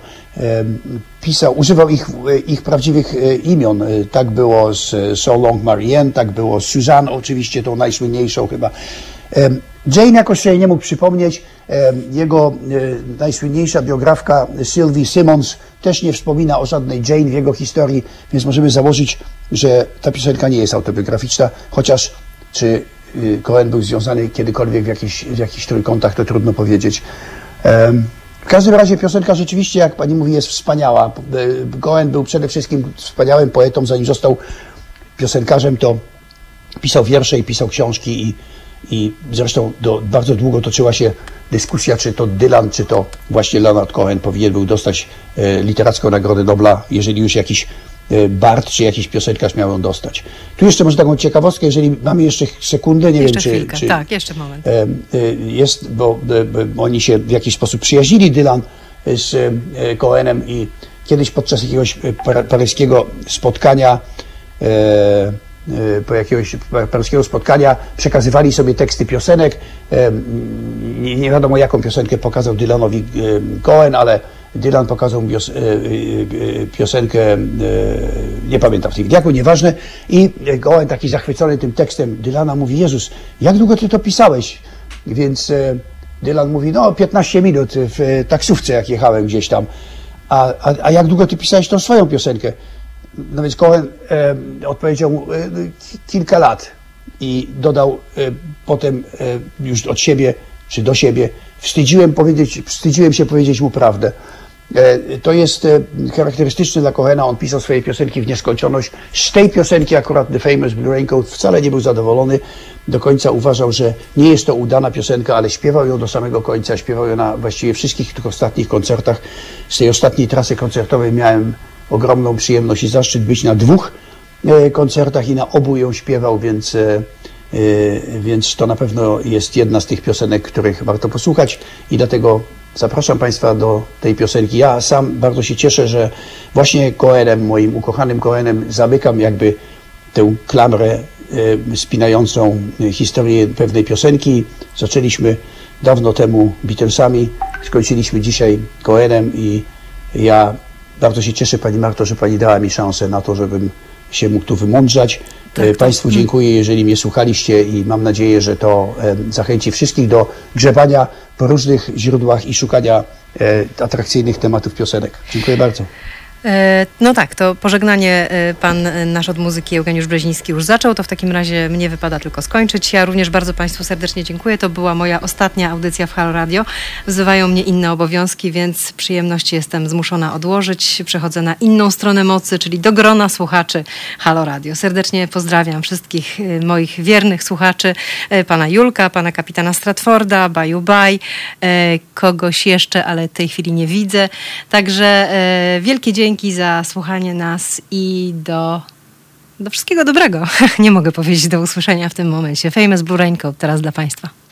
Pisał, używał ich, ich prawdziwych imion. Tak było z So Long Marianne, tak było z Suzanne, oczywiście tą najsłynniejszą chyba. Jane jakoś sobie nie mógł przypomnieć. Jego e, najsłynniejsza biografka Sylvie Simmons też nie wspomina o żadnej Jane w jego historii, więc możemy założyć, że ta piosenka nie jest autobiograficzna, chociaż czy y, Cohen był związany kiedykolwiek w jakichś, w jakichś trójkątach, to trudno powiedzieć. W każdym razie piosenka rzeczywiście, jak pani mówi, jest wspaniała. E, Cohen był przede wszystkim wspaniałym poetą, zanim został piosenkarzem, to pisał wiersze i pisał książki i, i zresztą do, bardzo długo toczyła się dyskusja, czy to Dylan, czy to właśnie Leonard Cohen powinien był dostać e, literacką Nagrodę Nobla, jeżeli już jakiś e, Bart czy jakiś piosenkarz miał ją dostać. Tu jeszcze może taką ciekawostkę, jeżeli mamy jeszcze sekundę, nie Jeszcze wiem czy, chwilkę, czy tak, jeszcze moment. e, jest, bo oni się w jakiś sposób przyjaźnili, Dylan z Cohenem i kiedyś podczas jakiegoś par- paryskiego spotkania po jakiegoś paryskiego spotkania przekazywali sobie teksty piosenek. Nie, wiadomo jaką piosenkę pokazał Dylanowi e, Cohen, ale Dylan pokazał e, piosenkę, nie pamiętam w chwili, jaką, nieważne. I Cohen taki zachwycony tym tekstem Dylana mówi, Jezus, jak długo ty to pisałeś? Więc Dylan mówi, no 15 minut w taksówce, jak jechałem gdzieś tam. A, a, a jak długo ty pisałeś tą swoją piosenkę? No więc Cohen odpowiedział e, ki- kilka lat i dodał e, potem e, już od siebie czy do siebie, wstydziłem, powiedzieć, wstydziłem się powiedzieć mu prawdę. To jest charakterystyczne dla Cohena. On pisał swoje piosenki w nieskończoność. Z tej piosenki akurat The Famous Blue Raincoat wcale nie był zadowolony. Do końca uważał, że nie jest to udana piosenka, ale śpiewał ją do samego końca. Śpiewał ją na właściwie wszystkich tych ostatnich koncertach. Z tej ostatniej trasy koncertowej miałem ogromną przyjemność i zaszczyt być na dwóch e, koncertach i na obu ją śpiewał, więc, e, e, więc to na pewno jest jedna z tych piosenek, których warto posłuchać i dlatego zapraszam Państwa do tej piosenki. Ja sam bardzo się cieszę, że właśnie Cohenem, moim ukochanym Cohenem, zamykam jakby tę klamrę spinającą historię pewnej piosenki. Zaczęliśmy dawno temu Beatlesami, skończyliśmy dzisiaj Cohenem i ja bardzo się cieszę Pani Marto, że Pani dała mi szansę na to, żebym się mógł tu wymądrzać. E, Państwu dziękuję, jeżeli mnie słuchaliście i mam nadzieję, że to e, zachęci wszystkich do grzebania po różnych źródłach i szukania e, atrakcyjnych tematów piosenek. Dziękuję bardzo. E, No tak, to pożegnanie e, pan e, nasz od muzyki Eugeniusz Brzeziński już zaczął, to w takim razie mnie wypada tylko skończyć. Ja również bardzo Państwu serdecznie dziękuję. To była moja ostatnia audycja w Halo Radio. Wzywają mnie inne obowiązki, więc przyjemności jestem zmuszona odłożyć. Przechodzę na inną stronę mocy, czyli do grona słuchaczy Halo Radio. Serdecznie pozdrawiam wszystkich moich wiernych słuchaczy, pana Julka, pana kapitana Stratforda, Baju Baj, kogoś jeszcze, ale w tej chwili nie widzę. Także wielkie dzięki za słuchanie nas i do, do wszystkiego dobrego. Nie mogę powiedzieć do usłyszenia w tym momencie. Famous Blue Raincoat teraz dla Państwa.